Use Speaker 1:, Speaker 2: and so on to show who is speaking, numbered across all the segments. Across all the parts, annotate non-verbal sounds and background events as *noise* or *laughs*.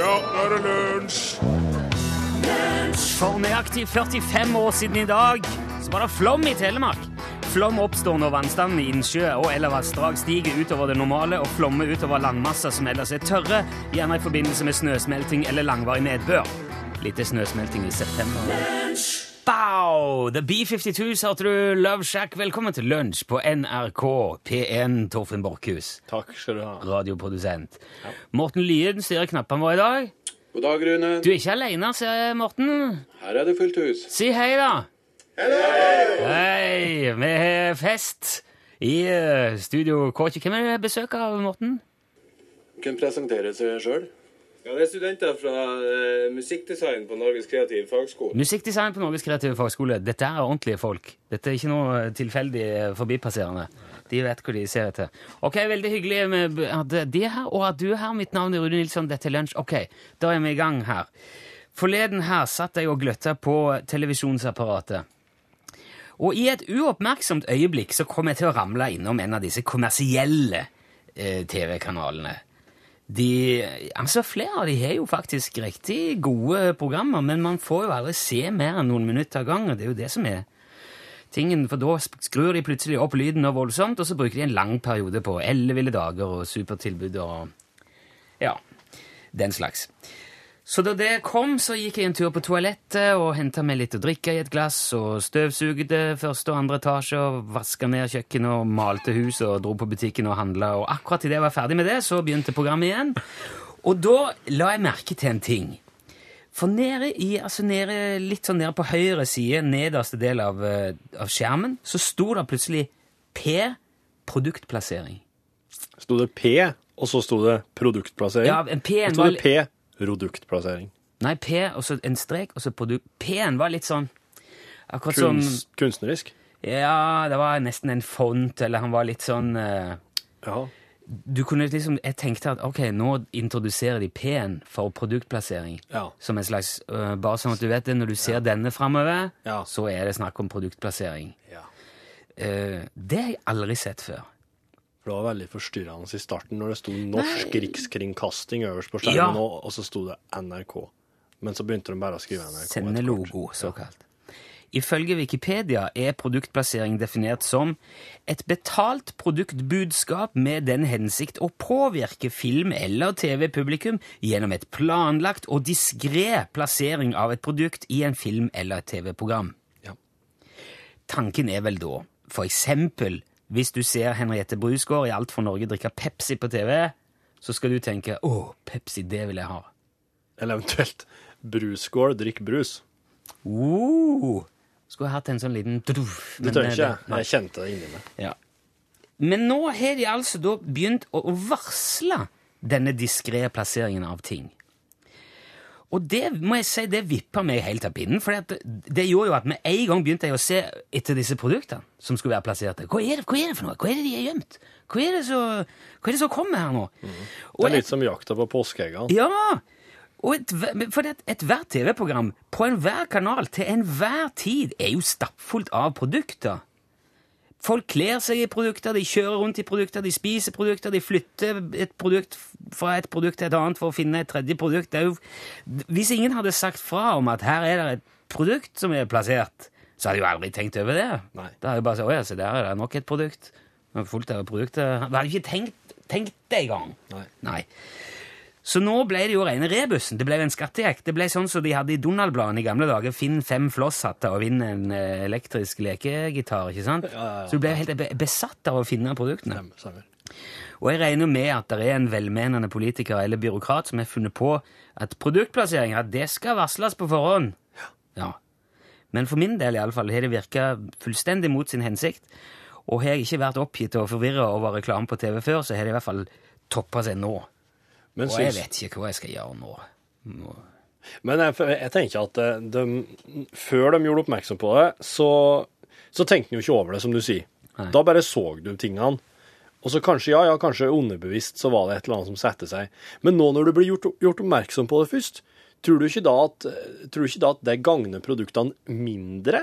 Speaker 1: Ja, nå er det lunsj!
Speaker 2: For nøyaktig 45 år siden i dag så var det flom i Telemark. Flom oppstår når vannstanden i innsjø og eller vassdrag stiger utover det normale og flommer utover landmasser som ellers er tørre, gjerne i forbindelse med snøsmelting eller langvarig nedbør. Lite snøsmelting i september. Bow! The B-52s hørte du Love Shack. Velkommen til lunsj på NRK P1 Torfinn Borchhus,
Speaker 3: Takk skal du ha.
Speaker 2: radioprodusent. Morten Lyen styrer knappene våre i dag.
Speaker 3: God dag, Rune.
Speaker 2: Du er ikke alene, ser jeg, Morten.
Speaker 3: Her er det fullt hus.
Speaker 2: Si hei, da. Hei! Vi har fest i eh, studio K2. Hvem er det besøk av, Morten?
Speaker 3: Kan presentere seg sjøl.
Speaker 4: Ja, Det er studenter fra uh, musikkdesign på Norges kreative fagskole.
Speaker 2: Musikkdesign på Norges kreative fagskole. Dette er ordentlige folk. Dette er ikke noe tilfeldig eh, forbipasserende. De vet hva de ser etter. Ok, Veldig hyggelig med at de er her, og at du er her. Mitt navn er Rune Nilsson. Dette er Lunsj. Ok, da er vi i gang her. Forleden her satt jeg og gløtta på televisjonsapparatet. Og i et uoppmerksomt øyeblikk så kom jeg til å ramle innom en av disse kommersielle eh, TV-kanalene. De, altså Flere av de har jo faktisk riktig gode programmer, men man får jo aldri se mer enn noen minutter av gangen. Det er jo det som er tingen, for da skrur de plutselig opp lyden og voldsomt, og så bruker de en lang periode på elleville dager og supertilbud og ja, den slags. Så da det kom, så gikk jeg en tur på toalettet og henta meg litt å drikke i et glass, og støvsugde første og andre etasje, og vaska ned kjøkkenet og malte huset og dro på butikken og handla, og akkurat idet jeg var ferdig med det, så begynte programmet igjen. Og da la jeg merke til en ting. For nede i, altså nede, litt sånn nede på høyre side, nederste del av, eh, av skjermen, så sto det plutselig P produktplassering.
Speaker 3: Sto det P, og så sto det produktplassering?
Speaker 2: Ja, en P-en var
Speaker 3: P, produktplassering.
Speaker 2: Nei, P, og så en strek, og så produkt. P-en var litt sånn Akkurat som
Speaker 3: Kunst, kunstnerisk?
Speaker 2: Ja, det var nesten en font, eller han var litt sånn eh,
Speaker 3: Ja.
Speaker 2: Du kunne liksom Jeg tenkte at ok, nå introduserer de P-en for produktplassering.
Speaker 3: Ja.
Speaker 2: Som en slags eh, Bare sånn at du vet det, når du ser denne framover,
Speaker 3: Ja.
Speaker 2: så er det snakk om produktplassering.
Speaker 3: ja.
Speaker 2: Eh, det har jeg aldri sett før.
Speaker 3: For det var veldig forstyrrende i starten når det sto Norsk Rikskringkasting øverst på skjermen,
Speaker 2: Ja.
Speaker 3: og, så sto det NRK. Men så begynte de bare å skrive NRK. hvert.
Speaker 2: Sendelogo, såkalt. Ifølge Wikipedia er produktplassering definert som et betalt produktbudskap med den hensikt å påvirke film- eller TV-publikum gjennom et planlagt og diskré plassering av et produkt i en film- eller TV-program.
Speaker 3: Ja.
Speaker 2: Tanken er vel da, for eksempel, hvis du ser Henriette Brusgaard i Alt for Norge drikke Pepsi på TV, så skal du tenke 'Å, Pepsi, det vil jeg ha'.
Speaker 3: Eller eventuelt Brusgaard, drikk brus.
Speaker 2: Uh, skulle hatt en sånn liten
Speaker 3: Det
Speaker 2: Men
Speaker 3: tør ikke.
Speaker 2: Nei.
Speaker 3: Jeg kjente det inni meg.
Speaker 2: Ja. Men nå har de altså da begynt å varsle denne diskré plasseringen av ting. Og det må jeg si, det vippa meg helt av pinnen. For det, det gjorde jo at med en gang begynte jeg å se etter disse produktene som skulle være plassert der. Hva er det, hva er det for noe? Hva er det de har gjemt? Hva er det som hva er det som kommer her nå?
Speaker 3: Det
Speaker 2: Og
Speaker 3: er litt som jakta på påskeeggene.
Speaker 2: ja! Og et, for det, ethvert TV-program på enhver kanal til enhver tid er jo stappfullt av produkter. Folk kler seg i produkter, de kjører rundt i produkter, de spiser produkter, de flytter et produkt fra et produkt til et annet for å finne et tredje produkt. Jo, hvis ingen hadde sagt fra om at her er det et produkt som er plassert, så hadde jeg jo aldri tenkt over det.
Speaker 3: Nei.
Speaker 2: Da hadde jeg bare sagt, åja, se der er det nok et produkt. Fullt av produkter. Da hadde ikke tenkt, tenkt det engang.
Speaker 3: Nei.
Speaker 2: Nei. Så nå ble det jo rene rebusen. Det ble en skattejakt. Det ble sånn som de hadde i Donald-bladene i gamle dager. Finn fem flosshatter og vinn en eh, elektrisk lekegitar. ikke sant?
Speaker 3: Ja, ja, ja.
Speaker 2: Så du ble helt besatt av å finne produktene.
Speaker 3: Stemmer, stemmer.
Speaker 2: Og jeg regner med at det er en velmenende politiker eller byråkrat som har funnet på at produktplassering at det skal varsles på forhånd. Ja. Men for min del i alle fall, har det virka fullstendig mot sin hensikt. Og har jeg ikke vært oppgitt og forvirra over reklame på TV før, så har det i hvert fall toppa seg nå.
Speaker 3: Men,
Speaker 2: Og jeg vet ikke hva jeg skal gjøre nå. nå.
Speaker 3: men jeg, jeg tenker at eh, de, før de gjorde oppmerksom på det, så, så tenkte de jo ikke over det, som du sier.
Speaker 2: Nei.
Speaker 3: Da bare så du tingene. Og så kanskje, ja, ja, kanskje underbevisst så var det et eller annet som satte seg. Men nå når du blir gjort, gjort oppmerksom på det først, tror du ikke da at, tror du ikke da at det gagner produktene mindre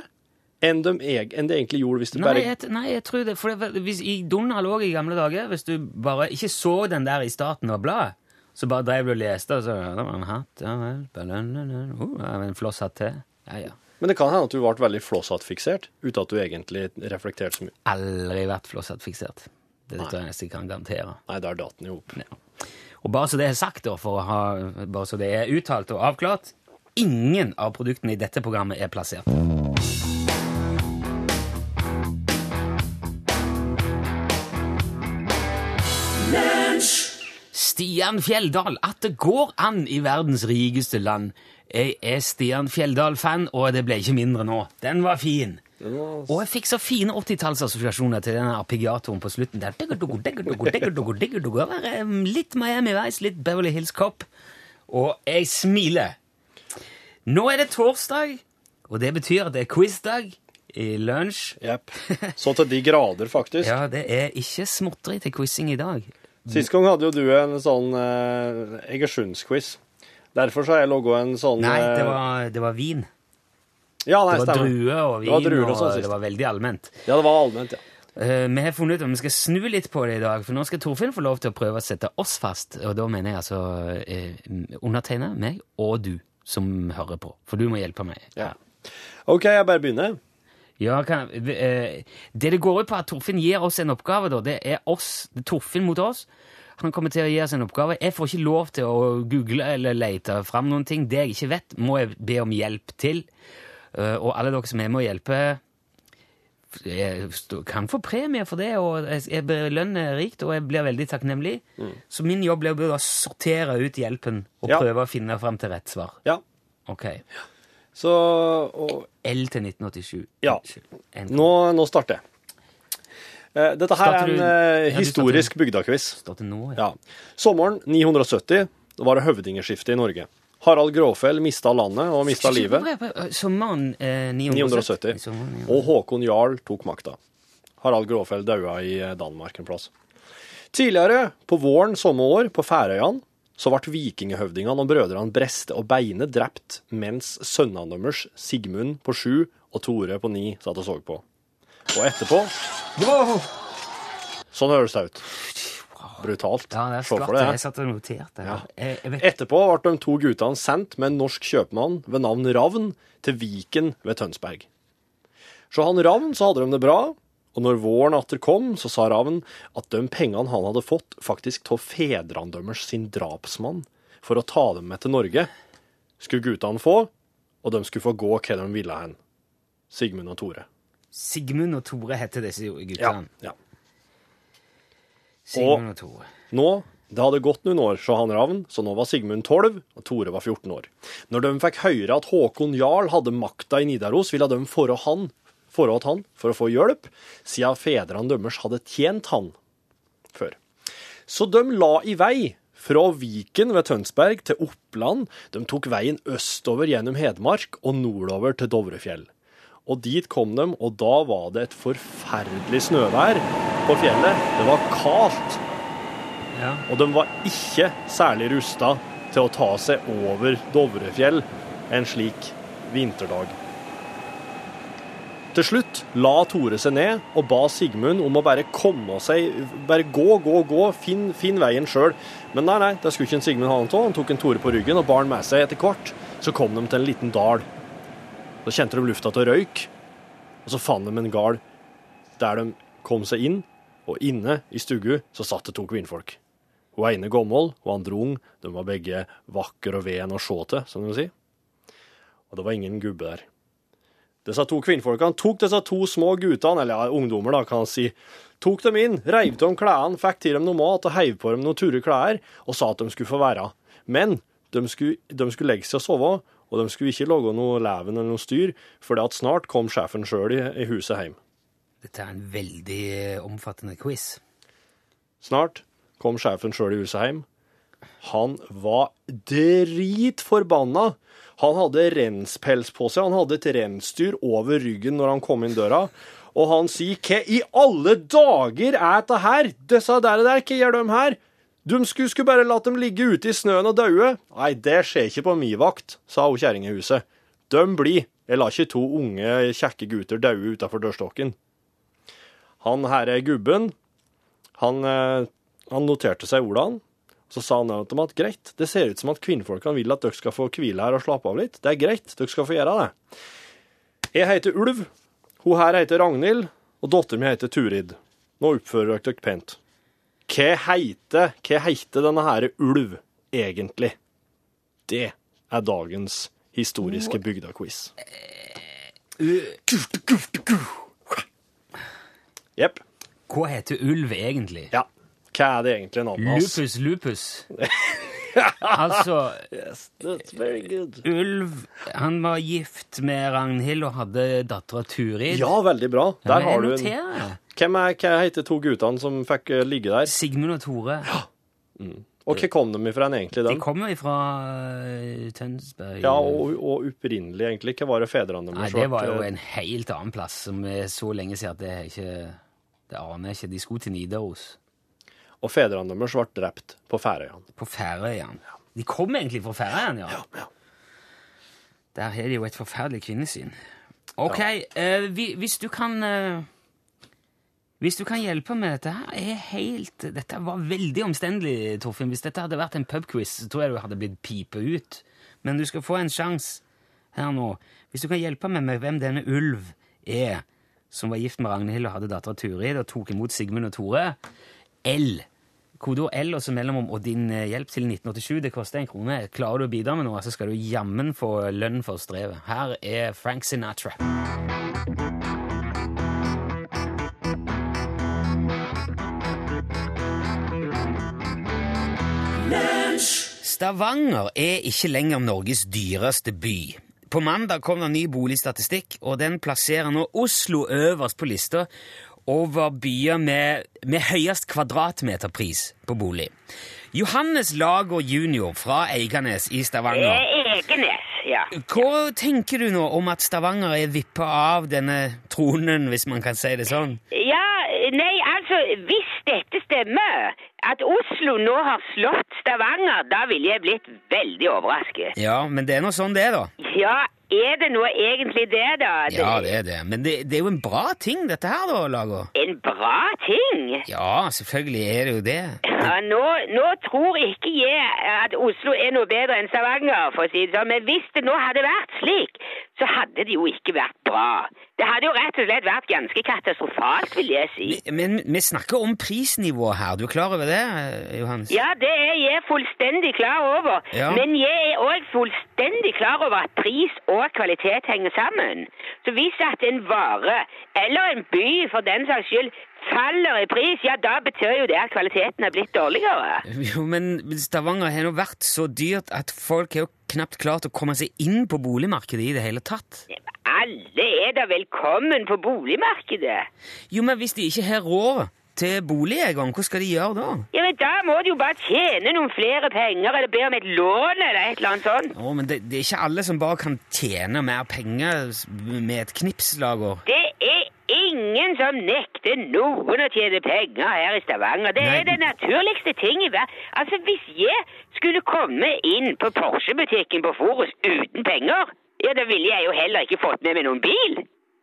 Speaker 3: enn de, eg- enn det egentlig gjorde hvis det
Speaker 2: Nei, jeg, nei, jeg tror det. For det, hvis, I Donald òg i gamle dager, hvis du bare ikke så den der i starten av bladet, Så bare drev du og leste, og så ja, det var en hatt, ja vel, belønne, uh, en flosshatt til. Ja, ja.
Speaker 3: Men det kan hende at du ble veldig flosshattfiksert uten at du egentlig reflekterte så mye.
Speaker 2: Aldri vært flosshattfiksert. Det tror jeg nesten kan garantere.
Speaker 3: Nei, der datt den jo opp.
Speaker 2: Ja. Og bare så det er sagt, da, for å ha, bare så det er uttalt og avklart, ingen av produktene i dette programmet er plassert. Stian Fjelldal, at det går an i verdens rikeste land. Jeg er Stian Fjelldal-fan, og det ble ikke mindre nå. Den var fin. Og jeg fikk så fine 80-tallsassosiasjoner til den arpeggiatoren på slutten. der. Um, Litt Miami Vice, litt Beverly Hills Cop. Og jeg smiler. Nå er det torsdag, og det betyr at det er quizdag i lunsj.
Speaker 3: Jepp. Så til de grader, faktisk.
Speaker 2: Ja, det er ikke småtteri til quizing i dag.
Speaker 3: Sist gang hadde jo du en sånn uh, Egersundsk-quiz. Derfor så har jeg logga en sånn
Speaker 2: Nei, det
Speaker 3: eh,
Speaker 2: var, det var vin.
Speaker 3: Ja, nei,
Speaker 2: Det var
Speaker 3: stemmer.
Speaker 2: druer og vin,
Speaker 3: Det var druer og
Speaker 2: og,
Speaker 3: sånn
Speaker 2: det var veldig allment.
Speaker 3: Ja, det var allment, ja.
Speaker 2: Uh, vi har funnet ut om vi skal snu litt på det i dag, for nå skal Torfinn få lov til å prøve å sette oss fast. Og da mener jeg altså uh, undertegne meg og du som hører på, for du må hjelpe meg.
Speaker 3: ja. OK, jeg bare begynner.
Speaker 2: Ja, kan, eh, det det går ut på at Torfinn gir oss en oppgave, da, det er oss, det er Torfinn mot oss. Han kommer til å gi oss en oppgave. Jeg får ikke lov til å google eller lete fram noen ting. Det jeg ikke vet, må jeg be om hjelp til. Uh, og alle dere som er med å hjelpe, jeg kan få premie for det, og jeg- belønner rikt, og jeg blir veldig takknemlig. Så min jobb blir å sortere ut hjelpen og
Speaker 3: Ja.
Speaker 2: prøve å finne fram til rett svar.
Speaker 3: Ja.
Speaker 2: Ok.
Speaker 3: Så og,
Speaker 2: L til 1987.
Speaker 3: Ja. Nå, nå starter jeg. Eh, Dette her er en eh, historisk bygdaquiz.
Speaker 2: Starter
Speaker 3: Ja. Sommeren 970 var det høvdingeskifte i Norge. Harald Gråfell mista landet og mista livet,
Speaker 2: Sommeren eh, 970.
Speaker 3: 970. Og Håkon Jarl tok makta. Harald Gråfell daua i Danmark en plass. Tidligere, på våren samme år, på Færøyene, så ble vikingehøvdingene og brødrene Breste og Beine drept, mens sønnene deres, Sigmund på sju og Tore på ni, satt og så på. Og etterpå Sånn høres det ut. Brutalt.
Speaker 2: Ja, det er
Speaker 3: deg det.
Speaker 2: Jeg satt og noterte.
Speaker 3: Ja.
Speaker 2: Jeg, jeg
Speaker 3: Etterpå ble de to guttene sendt med en norsk kjøpmann ved navn Ravn til Viken ved Tønsberg. Så han Ravn så hadde de det bra, og når våren atter kom, så sa raven at de pengene han hadde fått, faktisk av fedrene deres sin drapsmann, for å ta dem med til Norge, skulle guttene få, og de skulle få gå hva de ville hen. Sigmund og Tore.
Speaker 2: Sigmund og Tore heter disse guttene.
Speaker 3: ja. ja.
Speaker 2: Sigmund og Tore.
Speaker 3: Nå, det hadde gått noen år, sa han Ravn, så nå var Sigmund 12, og Tore var 14 år. Når de fikk høre at Håkon Jarl hadde makta i Nidaros, ville de forå han, forråde han for å få hjelp, siden fedrene deres hadde tjent han før. Så de la i vei fra Viken ved Tønsberg til Oppland. De tok veien østover gjennom Hedmark og nordover til Dovrefjell. Og dit kom de, og da var det et forferdelig snøvær på fjellet. Det var kaldt.
Speaker 2: Ja.
Speaker 3: Og de var ikke særlig rusta til å ta seg over Dovrefjell en slik vinterdag. Til slutt la Tore seg ned og ba Sigmund om å bare komme seg Bare gå, gå, gå, finn, finn veien sjøl. Men nei, nei, det skulle ikke Sigmund ha noe av. Han tok en Tore på ryggen og bar han med seg etter hvert. Så kom de til en liten dal. Så kjente de lufta til røyk, og så fant de en gard der de kom seg inn, og inne i stugu så satt det to kvinnfolk. Hun ene gammel, og andre ung. De var begge vakre og ven å se til, som de sier. Og det var ingen gubbe der. Disse to kvinnfolkene tok disse to små guttene, eller ja, ungdommer, da, kan man si, tok dem inn, reiv av dem klærne, fikk til dem noe mat og heiv på dem noen ture klær, og sa at de skulle få være. Men de skulle, de skulle legge seg og sove, og de skulle ikke lage noe leven eller noe styr, for at snart kom sjefen sjøl i, i huset hjem.
Speaker 2: Dette er en veldig eh, omfattende quiz.
Speaker 3: Snart kom sjefen sjøl i huset hjem. Han var dritforbanna. Han hadde renspels på seg. Han hadde et rensdyr over ryggen når han kom inn døra. Og han sier 'Hva i alle dager er dette her? Disse der, der hva gjør de her?' De skulle, skulle bare latt dem ligge ute i snøen og daue. Nei, det skjer ikke på mi vakt, sa hun kjerringa i huset. De blir. Jeg lar ikke to unge, kjekke gutter daue utafor dørstokken. Han her er gubben. Han, eh, han noterte seg ordene, Så sa han til meg at greit, det ser ut som at kvinnfolkene vil at dere skal få hvile her og slappe av litt. Det er greit, dere skal få gjøre det. Jeg heter Ulv, hun her heter Ragnhild, og datteren min heter Turid. Nå oppfører dere dere pent. Hva heter, hva heter denne her Ulv egentlig? Det er dagens historiske bygdequiz. Jepp.
Speaker 2: Hva heter ulv egentlig?
Speaker 3: Ja. Hva er det egentlig navnet hans?
Speaker 2: Lupus lupus. *laughs* altså,
Speaker 3: Yes, that's very good.
Speaker 2: Ulv han var gift med Ragnhild og hadde dattera Turid.
Speaker 3: Ja, veldig bra. Der har du en
Speaker 2: en
Speaker 3: Hvem er, hva heter to guttene som fikk eh, ligge der?
Speaker 2: Sigmund og Tore.
Speaker 3: Og hva kom de ifra egentlig,
Speaker 2: De
Speaker 3: den?
Speaker 2: kommer fra uh, Tønsberg.
Speaker 3: Ja, og, og opprinnelig, egentlig. Hva var det fedrene
Speaker 2: Nei,
Speaker 3: deres
Speaker 2: det var jo en helt annen plass, som er så lenge siden at det er ikke Det aner jeg ikke. De skulle til Nidaros.
Speaker 3: Og fedrene deres ble drept på Færøyene.
Speaker 2: På Færøyene. De kom egentlig fra Færøyene, ja. ja, ja. Der har de jo et forferdelig kvinnesyn. Ok, eh, vi, hvis du kan uh, Hvis du kan hjelpe med dette her, er helt Dette var veldig omstendelig, Torfinn. Hvis dette hadde vært en pubquiz, så tror jeg du hadde blitt pipet ut. Men du skal få en sjanse her nå. Hvis du kan hjelpe meg med hvem denne Ulv er, som var gift med Ragnhild og hadde dattera Turid og tok imot Sigmund og Tore L. Kodeord L og så mellomom og din eh, hjelp til 1987. Det koster en krone. Klarer du å bidra med noe, så skal du jammen få lønn for strevet. Her er Frank Sinatra. Stavanger er ikke lenger Norges dyreste by. På mandag kom det ny boligstatistikk, og den plasserer nå Oslo øverst på lista over byer med, med høyest kvadratmeterpris på bolig. Johannes Lager jr. fra Eiganes i Stavanger.
Speaker 1: Eiganes, ja.
Speaker 2: Hva tenker du nå om at Stavanger er vippa av denne tronen, hvis man kan si det sånn?
Speaker 1: Ja, nei, altså, hvis dette stemmer, at Oslo nå har slått Stavanger, da ville jeg blitt veldig overrasket.
Speaker 2: Ja, men det er nå sånn det er, da.
Speaker 1: Ja, er det nå egentlig det, da?
Speaker 2: Ja, det er det. Men det, det er jo en bra ting, dette her, da, Lago.
Speaker 1: En bra ting?
Speaker 2: Ja, selvfølgelig er det jo det.
Speaker 1: Ja, nå, nå tror ikke jeg at Oslo er noe bedre enn Stavanger, for å si det sånn, men hvis det nå hadde vært slik, så hadde det jo ikke vært bra. Det hadde jo rett og slett vært ganske katastrofalt, vil jeg si.
Speaker 2: Men vi snakker om prisnivået her. Du er klar over det, Johannes?
Speaker 1: Ja, det er jeg fullstendig klar over.
Speaker 2: Ja.
Speaker 1: Men jeg er òg fullstendig klar over at pris og kvalitet henger sammen. Så hvis at en vare, eller en by for den saks skyld, faller i pris, ja, da betyr jo det at kvaliteten er blitt dårligere.
Speaker 2: Jo, men Stavanger har nå vært så dyrt at folk har jo knapt klart å komme seg inn på boligmarkedet i det hele tatt.
Speaker 1: Alle er da velkommen på boligmarkedet.
Speaker 2: Jo, men hvis de ikke har råd til bolig engang, hva skal de gjøre da?
Speaker 1: Ja, men Da må de jo bare tjene noen flere penger, eller be om et lån, eller et eller annet sånt.
Speaker 2: Å, men det, det er ikke alle som bare kan tjene mer penger med et knipslager.
Speaker 1: Det er ingen som nekter noen å tjene penger her i Stavanger. Det
Speaker 2: Nei.
Speaker 1: er den naturligste ting i verden. Altså, hvis jeg skulle komme inn på Porsche-butikken på Forus uten penger, ja, da ville jeg jo heller ikke fått med meg noen bil.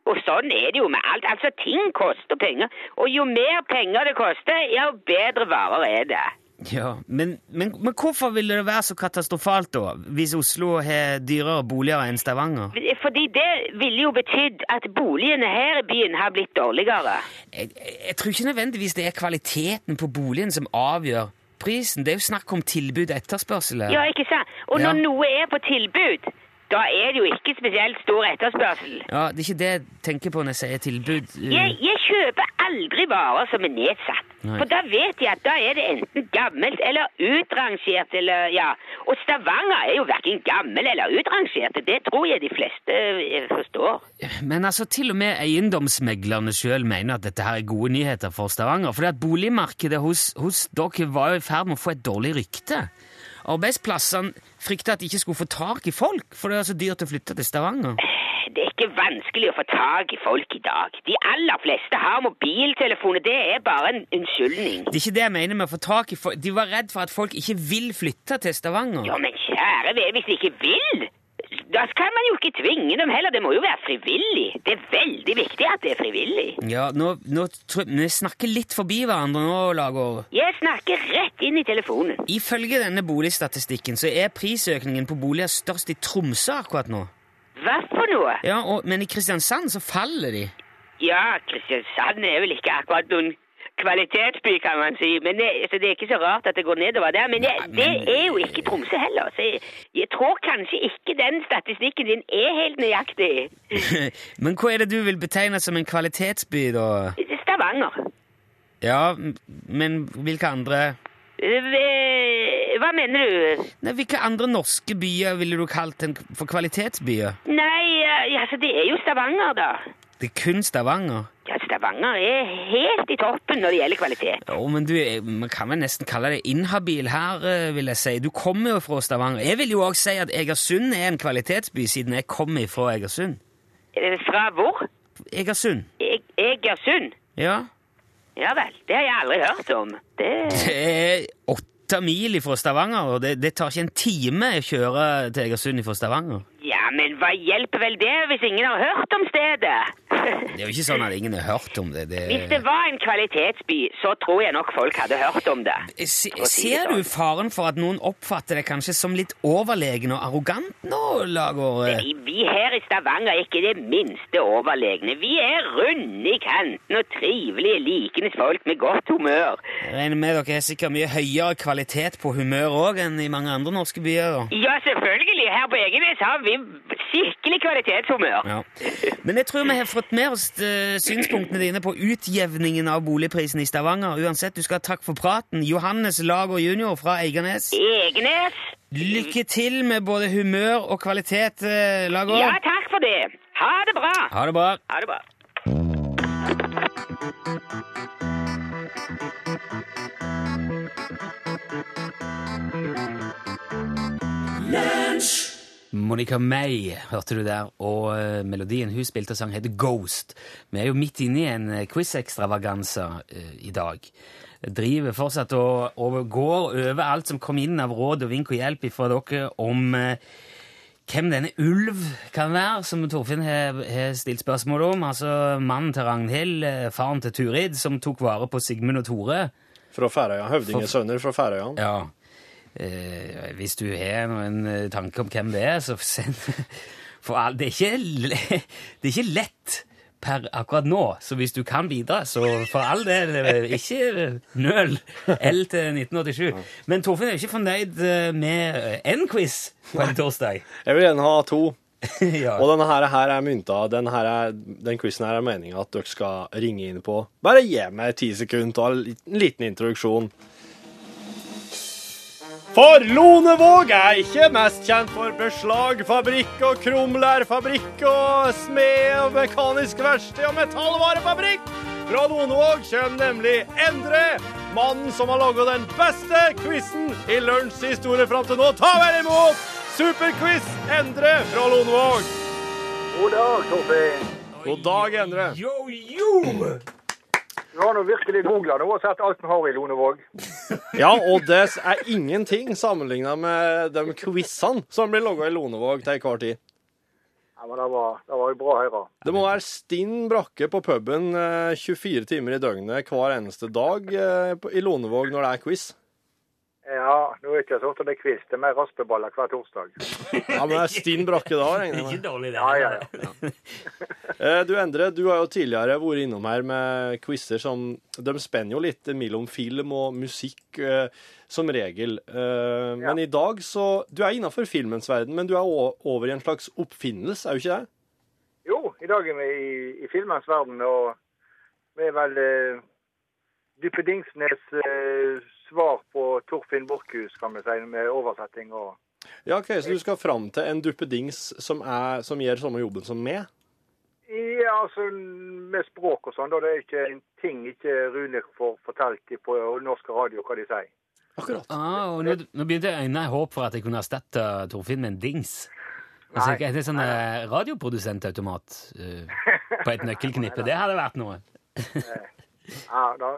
Speaker 1: Og sånn er det jo med alt. Altså, ting koster penger. Og jo mer penger det koster, jo bedre varer er det.
Speaker 2: Ja, men, men, men hvorfor ville det være så katastrofalt, da, hvis Oslo har dyrere boliger enn Stavanger?
Speaker 1: Fordi det ville jo betydd at boligene her i byen har blitt dårligere.
Speaker 2: Jeg, jeg tror ikke nødvendigvis det er kvaliteten på boligen som avgjør prisen. Det er jo snakk om tilbud og etterspørsel.
Speaker 1: Ja, ikke sant? Og når
Speaker 2: Ja.
Speaker 1: noe er på tilbud, da er det jo ikke spesielt stor etterspørsel.
Speaker 2: Ja, Det er ikke det jeg tenker på når jeg sier tilbud. Uh,
Speaker 1: Jeg, jeg kjøper aldri varer som er nedsatt.
Speaker 2: Nei.
Speaker 1: For da vet jeg at da er det enten gammelt eller utrangert eller ja. Og Stavanger er jo verken gammel eller utrangert. Det tror jeg de fleste eh, forstår.
Speaker 2: Men altså, til og med eiendomsmeglerne sjøl mener at dette her er gode nyheter for Stavanger. For boligmarkedet hos, hos dere var jo i ferd med å få et dårlig rykte. Arbeidsplassene frykta at de ikke skulle få tak i folk, for det er så dyrt å flytte til Stavanger.
Speaker 1: Det er ikke vanskelig å få tak i folk i dag. De aller fleste har mobiltelefoner. Det er bare en unnskyldning.
Speaker 2: Det er ikke det jeg mener med å få tak i folk. De var redd for at folk ikke vil flytte til Stavanger.
Speaker 1: Ja, men kjære vene, hvis de ikke vil da skal man jo ikke tvinge dem heller. Det må jo være frivillig. Det er veldig viktig at det er frivillig.
Speaker 2: Ja, nå, nå tror jeg, Vi snakker litt forbi hverandre nå, Lagård.
Speaker 1: Jeg snakker rett inn i telefonen.
Speaker 2: Ifølge denne boligstatistikken så er prisøkningen på boliger størst i Tromsø akkurat nå.
Speaker 1: Hva for noe?
Speaker 2: Ja, og, Men i Kristiansand så faller de.
Speaker 1: Ja, Kristiansand er vel ikke akkurat noen kvalitetsby, kan man si. Men det, så det er ikke så rart at det går nedover der. Men, det, det er jo ikke Tromsø heller. Så jeg, jeg tror kanskje ikke den statistikken din er helt nøyaktig. *laughs*
Speaker 2: Men hva er det du vil betegne som en kvalitetsby, da?
Speaker 1: Stavanger.
Speaker 2: Ja, men hvilke andre
Speaker 1: Eh, Hva mener du?
Speaker 2: Nei, Hvilke andre norske byer ville du kalt en for kvalitetsbyer?
Speaker 1: Nei, eh, altså det er jo Stavanger, da.
Speaker 2: Det er kun Stavanger.
Speaker 1: Stavanger er helt i toppen når det gjelder kvalitet.
Speaker 2: Jo, men du, man kan vel nesten kalle deg inhabil her, eh, vil jeg si. Du kommer jo fra Stavanger. Jeg vil jo òg si at Egersund er en kvalitetsby, siden jeg kommer fra Egersund.
Speaker 1: Fra hvor?
Speaker 2: Egersund?
Speaker 1: E- Egersund?
Speaker 2: Ja.
Speaker 1: Ja vel, det har jeg aldri hørt om. Det...
Speaker 2: Det er åtte mil fra Stavanger, og det, det tar ikke en time å kjøre til Egersund fra Stavanger.
Speaker 1: Ja, men hva hjelper vel det hvis ingen har hørt om stedet?
Speaker 2: Det er jo ikke sånn at ingen har hørt om det. det...
Speaker 1: Hvis det var en kvalitetsby, så tror jeg nok folk hadde hørt om det.
Speaker 2: Se,
Speaker 1: si det
Speaker 2: ser du
Speaker 1: sånn.
Speaker 2: faren for at noen oppfatter det kanskje som litt overlegen og arrogant nå, Lagård?
Speaker 1: Nei, Vi her i Stavanger er ikke det minste overlegne. Vi er runde i kanten og trivelige, likende folk med godt humør.
Speaker 2: Jeg regner med dere har sikkert mye høyere kvalitet på humør òg enn i mange andre norske byer.
Speaker 1: Ja, selvfølgelig. Her på Egenes har vi skikkelig kvalitetshumør.
Speaker 2: Ja. Men jeg tror vi har fått med oss eh, synspunktene dine på utjevningen av boligprisen i Stavanger. Uansett, du skal ha takk for praten. Johannes Lager jr. fra Eiganes.
Speaker 1: Egenes?
Speaker 2: Lykke til med både humør og kvalitet, eh, Lager.
Speaker 1: Ja, takk for det. Ha det bra.
Speaker 2: Ha det bra.
Speaker 1: Ha det bra.
Speaker 2: Monica May hørte du der, og eh, melodien hun spilte og sang heter Ghost. Vi er jo midt inne i en eh, quiz-ekstravaganse eh, i dag. Driver fortsatt og, og går over alt som kom inn av råd og vink og hjelp fra dere om hvem denne Ulv kan være, som Torfinn har har stilt spørsmål om. Altså mannen til Ragnhild, faren til Turid, som tok vare på Sigmund og Tore.
Speaker 3: Fra Færøya. Høvdingesønner fra Færøyene.
Speaker 2: Ja. Eh, hvis du har noen eh, tanke om hvem det er, så send *laughs* For all, det, er ikke, *laughs* det er ikke lett per akkurat nå, så hvis du kan bidra, så for all del, eh, ikke nøl. L til 1987. Men Torfinn er jo ikke fornøyd eh, med én quiz på en torsdag.
Speaker 3: Jeg vil gjerne ha to. *laughs*
Speaker 2: ja.
Speaker 3: Og denne her, her er mynta. Den, her er, den quizen her er meninga at dere skal ringe inn på. Bare gi meg ti sekunder og en liten introduksjon. For Lonevåg er ikke mest kjent for beslagfabrikk og krumlærfabrikk og smed og mekanisk verksted og metallvarefabrikk. Fra Lonevåg kommer nemlig Endre, mannen som har laga den beste quizen i Lunsjs historie fram til nå. Ta vel imot Superquiz Endre fra Lonevåg.
Speaker 5: God dag, Torfinn.
Speaker 3: God dag, Endre.
Speaker 2: Yo, yo!
Speaker 5: Du har nå virkelig googla nå og sett alt vi har i Lonevåg. *laughs*
Speaker 3: Ja, og det er ingenting sammenligna med de quizene som blir logga i Lonevåg til enhver tid.
Speaker 5: Ja, men det var, det var jo bra å høre.
Speaker 3: Det må være stinn brakke på puben eh, 24 timer i døgnet hver eneste dag eh, i Lonevåg når det er quiz.
Speaker 5: Ja, nå er det ikke sånn ofte det er quiz, det er mer raspeballer hver torsdag.
Speaker 3: Ja, men det er stinn brakke da, regner jeg
Speaker 2: Ikke dårlig, det.
Speaker 5: Ja, ja, ja.
Speaker 3: Eh, Du Endre, du har jo tidligere vært innom her med quizer som De spenner jo litt mellom film og musikk eh, som regel. Men Men i dag så Du er innafor filmens verden, men du er over i en slags oppfinnelse, er du ikke det?
Speaker 5: Jo, i dag er vi i, i filmens verden, og vi er vel eh, Duppedingsnes eh, svar på Torfinn Borchhus, kan vi si, med oversetting og
Speaker 3: Ja, ok, Så du skal fram til en duppedings som, er, som gjør samme jobben som meg?
Speaker 5: Ja, altså med språk og sånn, da. Det er ikke en ting ikke Rune får fortalt på norsk radio hva de sier.
Speaker 3: Akkurat.
Speaker 2: Ah, og nå, nå begynte jeg å øyne håp for at jeg kunne erstatte Torfinn med en dings. Altså,
Speaker 5: Nei.
Speaker 2: det er sånn eh, radioprodusentautomat uh, på et nøkkelknippe. Det hadde vært noe. *laughs*
Speaker 5: Ja, da,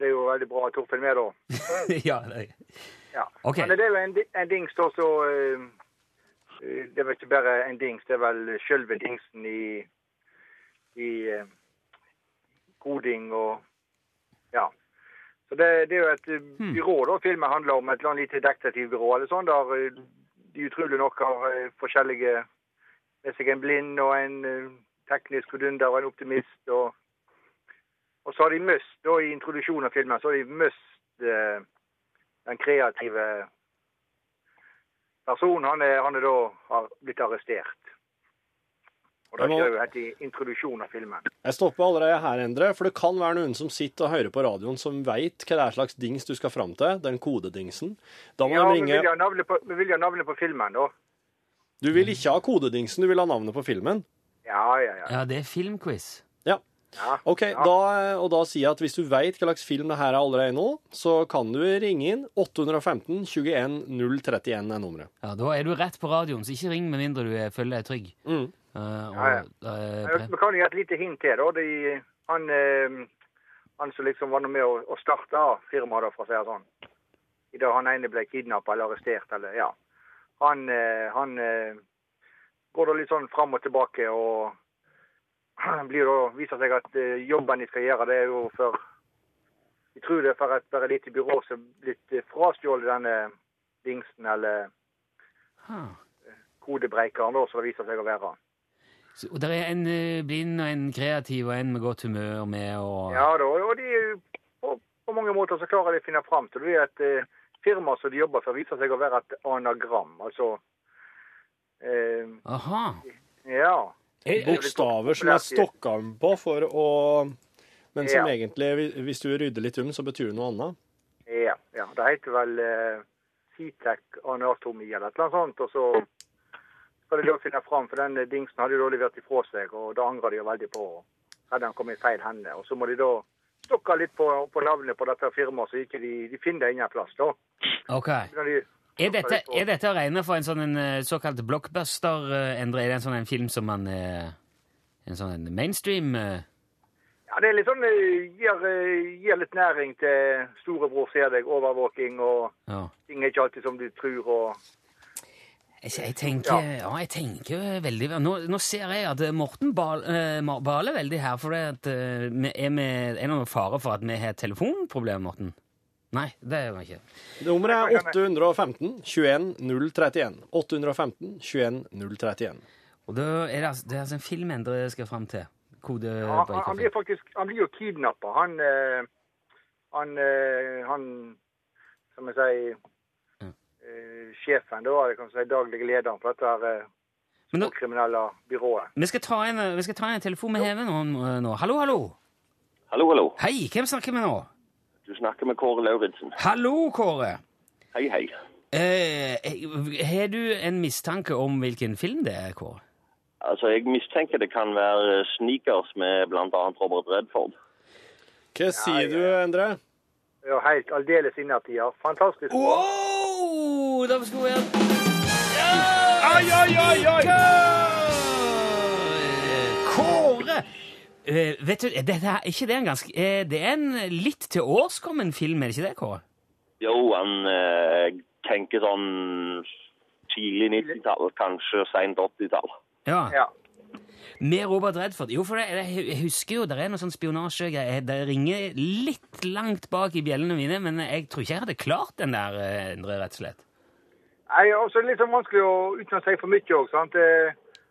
Speaker 5: Det er jo veldig bra at Torfinn er med, da. *laughs*
Speaker 2: ja, det,
Speaker 5: Ja.
Speaker 2: Okay.
Speaker 5: Men det er jo en, en dings da så eh, det er vel ikke bare en dings, det er vel selve dingsen i, i uh, koding og ja. Så det, det er jo et eh, byrå da, filmen handler om, et eller annet lite detektivbyrå eller sånn, der de utrolig nok har forskjellige med seg en blind og en teknisk vidunder og en optimist. Og, og så har de mist, da i introduksjonen av filmen, så har de mist eh, den kreative personen. Han er, han er da har blitt arrestert. Og da
Speaker 3: Jeg
Speaker 5: skjer jo helt i introduksjonen av filmen.
Speaker 3: Jeg stopper allerede her, Endre, for det kan være noen som sitter og hører på radioen som veit hva det er slags dings du skal fram til, den kodedingsen. Da må
Speaker 5: Ja,
Speaker 3: de
Speaker 5: vi vil
Speaker 3: ringe
Speaker 5: ha på, vi vil ha navnet på filmen, da.
Speaker 3: Du vil ikke ha kodedingsen, du vil ha navnet på filmen?
Speaker 5: Ja, ja, ja.
Speaker 2: Ja, det er filmquiz.
Speaker 3: Ja. OK,
Speaker 5: ja.
Speaker 3: da, og da sier jeg at hvis du veit hva slags film det her er allerede nå, så kan du ringe inn 815 21 031 er nummeret.
Speaker 2: Ja, Da er du rett på radioen, så ikke ring med mindre du er- føler deg trygg.
Speaker 3: Mm.
Speaker 2: Uh, og,
Speaker 5: Ja, ja.
Speaker 2: Uh,
Speaker 5: jeg kan gi et lite hint til. da. De, han, uh, han som liksom var med å, å starte firmaet, da, for å si det sånn. I dag han ene ble kidnappa eller arrestert, eller ja. Han, eh, han går da litt sånn fram og tilbake og blir da, viser seg at eh, jobben de skal gjøre, det er jo for Jeg tror det er for et bare lite byrå som er blitt eh, frastjålet denne dingsen eller
Speaker 2: Ah.
Speaker 5: kodebreikeren, da, som det viser seg å være.
Speaker 2: Så, og det er en eh, blind og en kreativ og en med godt humør med og
Speaker 5: Ja da, og de, på, på mange måter så klarer de å finne fram til det. Det er et eh, firma som de jobber for, viser seg å være et anagram. Altså eh,
Speaker 2: Aha.
Speaker 5: Ja.
Speaker 3: Bokstaver som er stokka på for å Men som
Speaker 5: Ja.
Speaker 3: egentlig, hvis du rydder litt om, så betyr det noe annet.
Speaker 5: Ja, ja. Det heter vel eh, Citec anatomi eller et eller annet sånt. Og så skal de da finne fram, for den dingsen hadde de da levert ifra seg, og da angrer de jo veldig på hadde han kommet i feil hende. Og så må de da stokke litt på, på navnet på dette firmaet, så ikke de, de finner det ingen plass. da.
Speaker 2: Ok.
Speaker 5: Når de,
Speaker 2: Er dette, er dette å regne for en sånn en, eh, såkalt blockbuster, eh, Endre? Er det en sånn en film som man eh, En sånn en mainstream eh?
Speaker 5: Ja, det er litt sånn eh, gir, eh, gir litt næring til storebror ser deg, overvåking, og
Speaker 2: Ja.
Speaker 5: ting er ikke alltid som du tror. og
Speaker 2: Jeg, jeg, tenker, ja. jeg tenker veldig Nå, nå ser jeg at Morten bal, eh, ma- baler veldig her. For det at, eh, vi- er, med, er det noen fare for at vi har et telefonproblem, Morten? Nei, det er han ikke.
Speaker 3: Nummeret er 815 21 031. 815 21 031.
Speaker 2: Og da er det, altså- det er altså en film Endre skal fram til.
Speaker 5: han, han, han blir faktisk han blir jo kidnappa. Han, eh, han, eh, han Som jeg sier
Speaker 2: Ja.
Speaker 5: eh, Sjefen, da, jeg kan si daglig lederen for dette her eh,
Speaker 2: nå,
Speaker 5: kriminelle byrået.
Speaker 2: vi, skal ta en, vi skal ta en telefon med Heve nå, nå. Hallo, hallo!
Speaker 6: Hallo, hallo.
Speaker 2: Hei, hvem snakker vi nå?
Speaker 6: Du snakker med Kåre Lauritzen.
Speaker 2: Hallo, Kåre!
Speaker 6: Hei, hei.
Speaker 2: Eh, du en mistanke om hvilken film det er, Kåre?
Speaker 6: Altså, jeg mistenker det kan være sneakers med blant annet Robert Redford.
Speaker 3: Hva sier du, Endre?
Speaker 5: Ja, helt aldeles innertier. Fantastisk.
Speaker 2: Wow! Da skulle jeg
Speaker 3: Oi, oi, oi! ai!
Speaker 2: Eh, vet du, det, er ikke det en ganske uh, Det er en litt til årskommen film, er det ikke det, Kåre?
Speaker 6: Jo, han uh, tenker sånn tidlig 90-tall, kanskje sent 80-tall.
Speaker 2: Ja.
Speaker 5: Ja.
Speaker 2: Med Robert Redford. Jo, for det, jeg husker jo det er noe sånn spionasjegreier. Det ringer litt langt bak i bjellene mine, men jeg tror ikke jeg hadde klart den der, eh, Endre, rett og slett.
Speaker 5: Nei, altså, litt sånn vanskelig å, uten å si for mye òg. sant.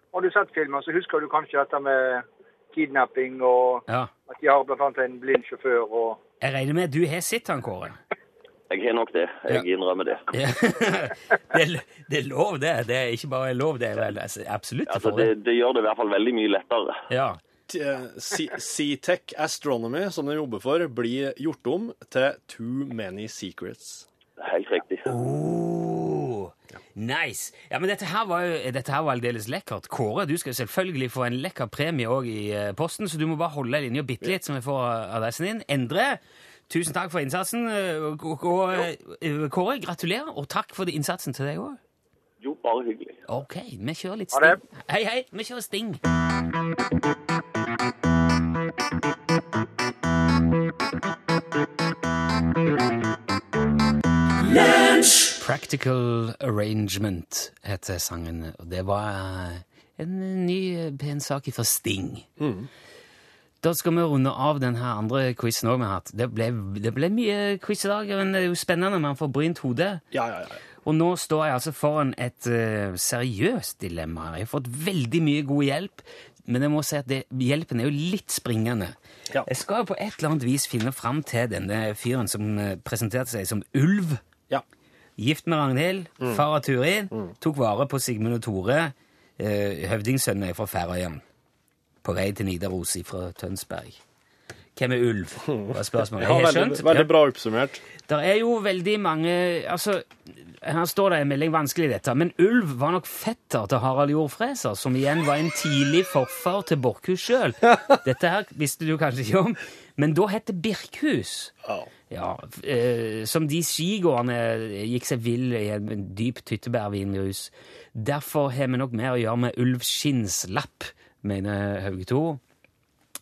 Speaker 5: har du sett filmen, så husker du kanskje dette med kidnapping, og
Speaker 2: Ja.
Speaker 5: at de har bl.a. en blind sjåfør. og...
Speaker 2: Jeg regner med at du har sett han, Kåre.
Speaker 6: Jeg har nok det. Jeg
Speaker 2: Ja.
Speaker 6: innrømmer det.
Speaker 2: Ja. *laughs* det, er, det er lov, det. Det er ikke bare lov, det er vel altså, absolutt
Speaker 6: Altså, det, det gjør det i hvert fall veldig mye lettere.
Speaker 2: Ja.
Speaker 3: Eh, C-Tech Astronomy, som de jobber for, blir gjort om til Too Many Secrets.
Speaker 6: Helt riktig.
Speaker 2: Oh, nice. Ja, men dette her var jo dette her var aldeles lekkert. Kåre, du skal selvfølgelig få en lekker premie òg i eh, posten, så du må bare holde linja bitte litt, så vi får adressen din. Endre, tusen takk for innsatsen. eh, Og, eh, Kåre, gratulerer, og takk for innsatsen til deg òg.
Speaker 6: Jo, bare hyggelig.
Speaker 2: OK, vi kjører litt Sting. Hei, hei, vi kjører Sting. Practical Arrangement heter sangen. Og det var eh, en ny eh, pen sak fra Sting. Da skal vi runde av den her andre quizen også vi har hatt. Det ble, det ble mye quiz i dag, men det er jo spennende. Man får brynt hodet.
Speaker 3: Ja, ja, ja.
Speaker 2: Og nå står jeg altså foran et uh, seriøst dilemma. Jeg har fått veldig mye god hjelp, men jeg må si at det, hjelpen er jo litt springende.
Speaker 3: Ja.
Speaker 2: Jeg skal jo på et eller annet vis finne fram til denne fyren som eh, presenterte seg som ulv.
Speaker 3: ja.
Speaker 2: Gift med Ragnhild, far av Turid, tok vare på Sigmund og Tore, eh, høvdingsønnene fra Færøyene, på vei til Nidaros fra Tønsberg. Hvem er ulv? var spørsmålet.
Speaker 3: ja veldig,
Speaker 2: skjønt.
Speaker 3: veldig bra oppsummert.
Speaker 2: Det er jo veldig mange altså, Her står det en melding vanskelig, dette. Men ulv var nok fetter til Harald Jordfreser, som igjen var en tidlig forfar til Borchhus sjøl. *laughs* Dette her visste du kanskje ikke om, men da het det Birkhus.
Speaker 3: Oh.
Speaker 2: Ja, eh, Som de skigående gikk seg vill i en dyp tyttebærvinrus. Derfor har vi nok mer å gjøre med ulvskinnslapp, mener Hauge 2.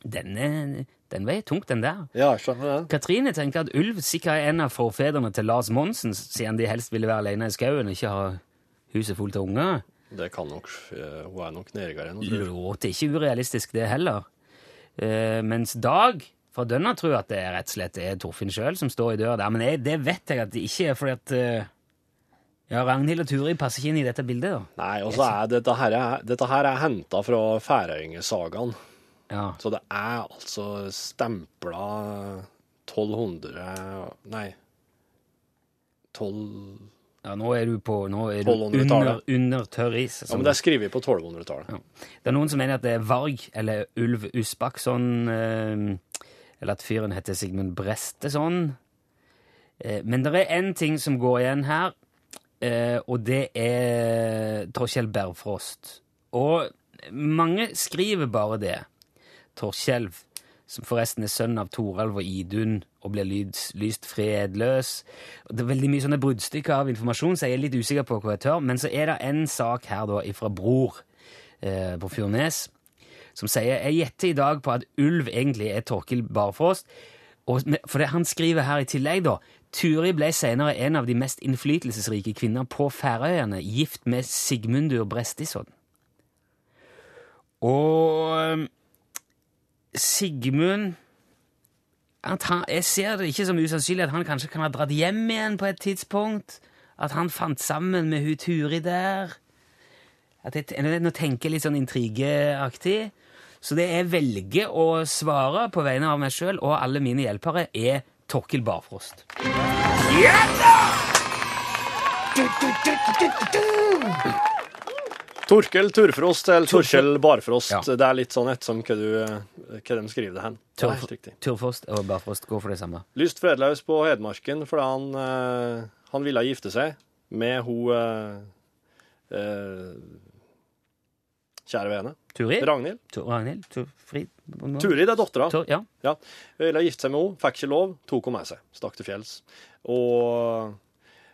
Speaker 2: Denne, den veier tungt, den der.
Speaker 3: ja, jeg skjønner det.
Speaker 2: Katrine tenker at ulv sikkert er en av forfedrene til Lars Monsen, siden de helst ville være alene i skauen og ikke ha huset fullt av unger.
Speaker 3: Det kan nok eh, Hun er nok nedgående jeg.
Speaker 2: Låter ikke urealistisk, det heller. Eh, mens Dag fra Dønna tror at det rett og slett er Torfinn sjøl som står i døra der. Men jeg, det vet jeg at det ikke er, fordi at eh, ja, Ragnhild og Turi passer ikke inn i dette bildet. da.
Speaker 3: Nei, og så er dette her, er- dette her er henta fra Færøyingesagaen.
Speaker 2: Ja.
Speaker 3: Så det er altså stempla 1200 Nei 12
Speaker 2: ja, nå er du på Nå er du under, under tørr is.
Speaker 3: Ja, men det er skrevet på 1200-tallet.
Speaker 2: Ja. Det er noen som mener at det er Varg eller Ulv Usbaksson, eh, eller at fyren heter Sigmund Bresteson. Eh, men det er én ting som går igjen her, eh, og det er Torkjell Bergfrost. Og mange skriver bare det. Torkjell, som forresten er sønn av Toralv og Idun og ble lyst, lyst fredløs. Det er veldig mye sånne bruddstykker av informasjon, så jeg er litt usikker på hva jeg tør. Men så er det en sak her da ifra Bror eh, på Furnes som sier jeg gjetter i dag på at ulv egentlig er Torkil Barfrost. Og, for det han skriver her i tillegg, da Turi ble senere en av de mest innflytelsesrike kvinner på Færøyene, gift med Sigmundur Brestisson. Og Sigmund at han, Jeg ser det ikke som usannsynlig at han kanskje kan ha dratt hjem igjen på et tidspunkt. At han fant sammen med hun Turi der. At jeg, nå tenker jeg litt sånn intrigeaktig. Så det jeg velger å svare på vegne av meg sjøl og alle mine hjelpere, er Torkil Barfrost.
Speaker 3: Torkel Turfrost eller Torkjell Barfrost.
Speaker 2: Ja.
Speaker 3: Det er litt sånn ettersom hva, du, hva de skriver det hen. Riktig.
Speaker 2: Turfrost og Barfrost går for det samme.
Speaker 3: Lyst fredløs på Hedmarken fordi han, eh, han ville gifte seg med hun eh, eh, kjære vene.
Speaker 2: Turid?
Speaker 3: Ragnhild.
Speaker 2: Tur, Ragnhild? Turfrid?
Speaker 3: Turid er dattera.
Speaker 2: Tur, ja.
Speaker 3: Ja. Ville gifte seg med henne, fikk ikke lov, tok henne med seg. Stakk til fjells. Og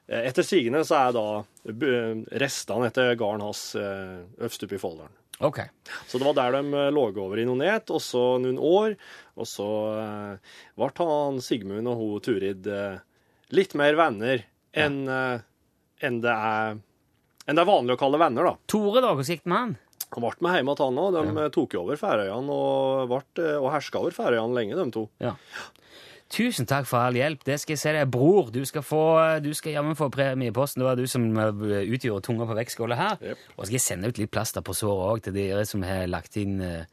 Speaker 3: eh, etter sigende så er da restene etter gården hans eh, øverst oppe i Folldalen.
Speaker 2: Ok.
Speaker 3: Så det var der de eh, lå over i noen net, og så noen år. Og så eh, ble han Sigmund og hun Turid eh, litt mer venner enn ja. enn det er enn det er vanlig å kalle venner, da.
Speaker 2: Tore, da? Hvordan gikk det med han?
Speaker 3: Han ble med hjem igjen òg. De ja. tok jo over Færøyene og, ble, eh, og herska over Færøyene lenge, de to.
Speaker 2: Ja. Tusen takk for all hjelp. Det skal jeg si deg. Bror, du skal få du skal jammen få premie i posten. Det var du som eh, utgjorde tunga på vektskåla her.
Speaker 3: Yep.
Speaker 2: Og skal jeg sende ut litt plaster på såret òg til dere som har lagt inn uh,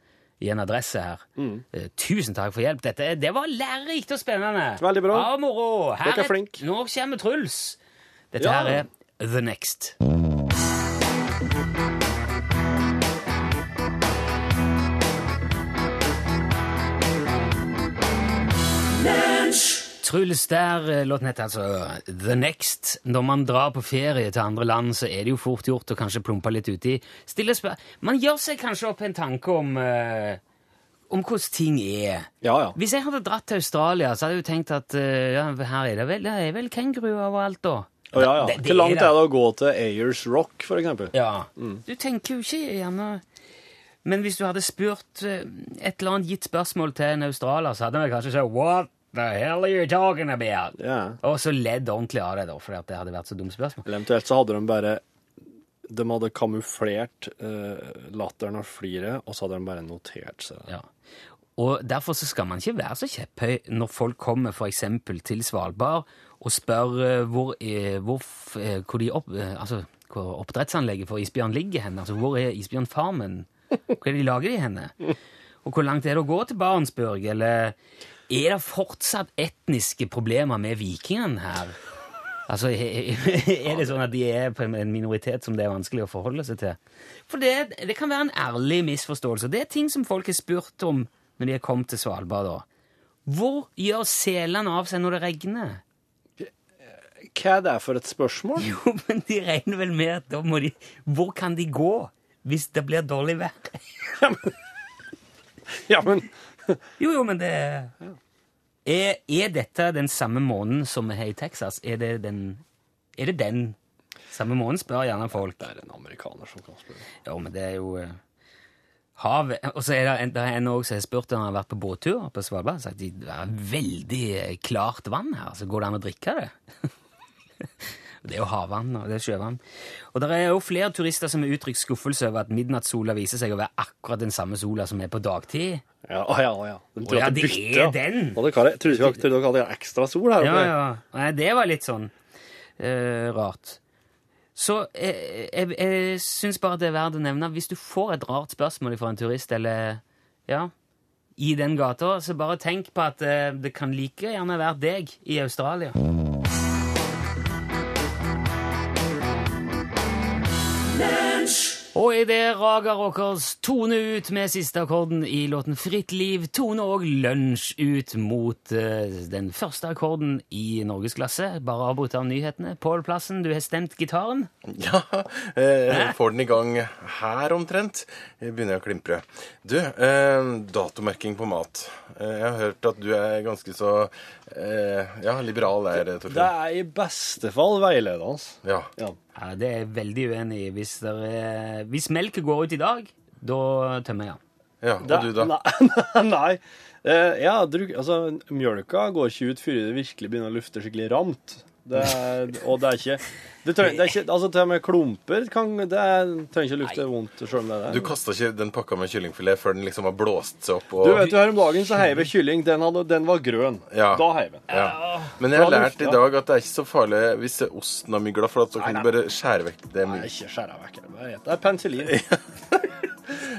Speaker 2: i en adresse her. Eh, tusen takk for hjelp. Dette, det var lærerikt og spennende.
Speaker 3: Veldig bra.
Speaker 2: Ja, moro. Her
Speaker 3: Dere er flink.
Speaker 2: Nå kommer Truls. Dette
Speaker 3: Ja.
Speaker 2: her er The Next. Truls der, eh, låten heter altså The Next. Når man drar på ferie til andre land, så er det jo fort gjort å kanskje plumpe litt uti. Stille spør Man gjør seg kanskje opp en tanke om uh, om hvordan ting er.
Speaker 3: Ja, ja.
Speaker 2: Hvis jeg hadde dratt til Australia, så hadde jeg jo tenkt at uh, ja, her er det vel, det er vel kenguruer overalt, da.
Speaker 3: Oh, ja, ja.
Speaker 2: Det- det
Speaker 3: Hvor langt
Speaker 2: er det.
Speaker 3: er det å gå til Ayers Rock, for eksempel?
Speaker 2: Ja. Du tenker jo ikke gjerne Men hvis du hadde spurt eh, et eller annet gitt spørsmål til en australier, så hadde vi kanskje sagt What the hell are you talking about?
Speaker 3: Yeah.
Speaker 2: Og så ledd ordentlig av det, da, fordi det hadde vært så dumt spørsmål.
Speaker 3: Eventuelt så hadde de bare De hadde kamuflert uh, latteren og fliret, og så hadde de bare notert seg det.
Speaker 2: Ja. Og derfor så skal man ikke være så kjepphøy når folk kommer eksempel til Svalbard og spør eh, hvor, er, hvor, eh, hvor, de opp, altså, hvor oppdrettsanlegget for isbjørn ligger hen. Altså, hvor er isbjørnfarmen? Hva er de lager de henne? Og hvor langt er det å gå til Barentsburg? Eller er det fortsatt etniske problemer med vikingene her? Altså, *laughs* er det sånn at de er på en minoritet som det er vanskelig å forholde seg til? For det, det kan være en ærlig misforståelse. Det er ting som folk har spurt om når de har kommet til Svalbard. da. Hvor gjør selene av seg når det regner?
Speaker 3: Hva er det for et spørsmål?
Speaker 2: Jo, men de regner vel med at da må de Hvor kan de gå hvis det blir dårlig vær?
Speaker 3: Ja, men
Speaker 2: Jo, jo, men det er, er dette den samme måneden som vi har i Texas? Er det den, er det den samme måneden, spør gjerne folk.
Speaker 3: det er en amerikaner som kan spørre.
Speaker 2: Jo, men det er jo eh, havet. Og så er det en, det er en også som har spurt om han har vært på båttur på Svalbard. og sagt at det er veldig eh, klart vann her. Så går det an å drikke det? *laughs* det er jo havvann og det er sjøvann. Og det er jo flere turister som har uttrykt skuffelse over at midnattssola viser seg å være akkurat den samme sola som er på dagtid.
Speaker 3: Ja, å ja, å ja. De
Speaker 2: Å ja,
Speaker 3: at
Speaker 2: det
Speaker 3: bytter,
Speaker 2: er den.
Speaker 3: Og det jeg, trodde ikke dere hadde ekstra sol her.
Speaker 2: Ja, ja. Nei, det var litt sånn uh, rart. Så jeg, jeg, jeg syns bare det er verdt å nevne hvis du får et rart spørsmål fra en turist eller ja, i den gata, så bare tenk på at eh, det kan like gjerne være deg i Australia. Og idet Raga Rockers toner ut med siste akkorden i låten Fritt liv, toner òg Lunsj ut mot uh, den første akkorden i norgesklasse. Bare avbrutt av nyhetene. Pål Plassen, du har stemt gitaren. *laughs*
Speaker 7: Ja, eh, får den i gang her omtrent. Jeg begynner jeg å klimpre. Du, eh, datomerking på mat. Eh, jeg har hørt at du er ganske så eh, ja, liberal er
Speaker 3: Det
Speaker 7: Torfinn.
Speaker 3: er i beste fall veiledende.
Speaker 7: Ja.
Speaker 3: Ja.
Speaker 2: Ja, Det er jeg veldig uenig i. Hvis, er, hvis melket går ut i dag, da tømmer jeg den.
Speaker 7: ja. Og du, da? *laughs*
Speaker 3: Nei. nei. Eh, ja, druk, altså, mjølka går ikke ut før det virkelig begynner å lufte skikkelig ramt. Det er, og det er ikke det trenger, det er ikke, altså Til og med klumper kan, det er, trenger ikke å lufte vondt. Selv om det er
Speaker 7: Du kasta ikke den pakka med kyllingfilet før den liksom har blåst seg opp? Og...
Speaker 3: Du vet jo, Her om dagen så heiv jeg kylling. Den, hadde, den var grønn.
Speaker 7: Ja.
Speaker 3: Da heiv jeg.
Speaker 7: Ja. Men jeg har lært i dag at det er ikke så farlig hvis osten har mygla, for at så kan du bare skjære vekk det.
Speaker 3: Nei, ikke skjære vekk. Det er- Det er penicillin. *laughs* *laughs*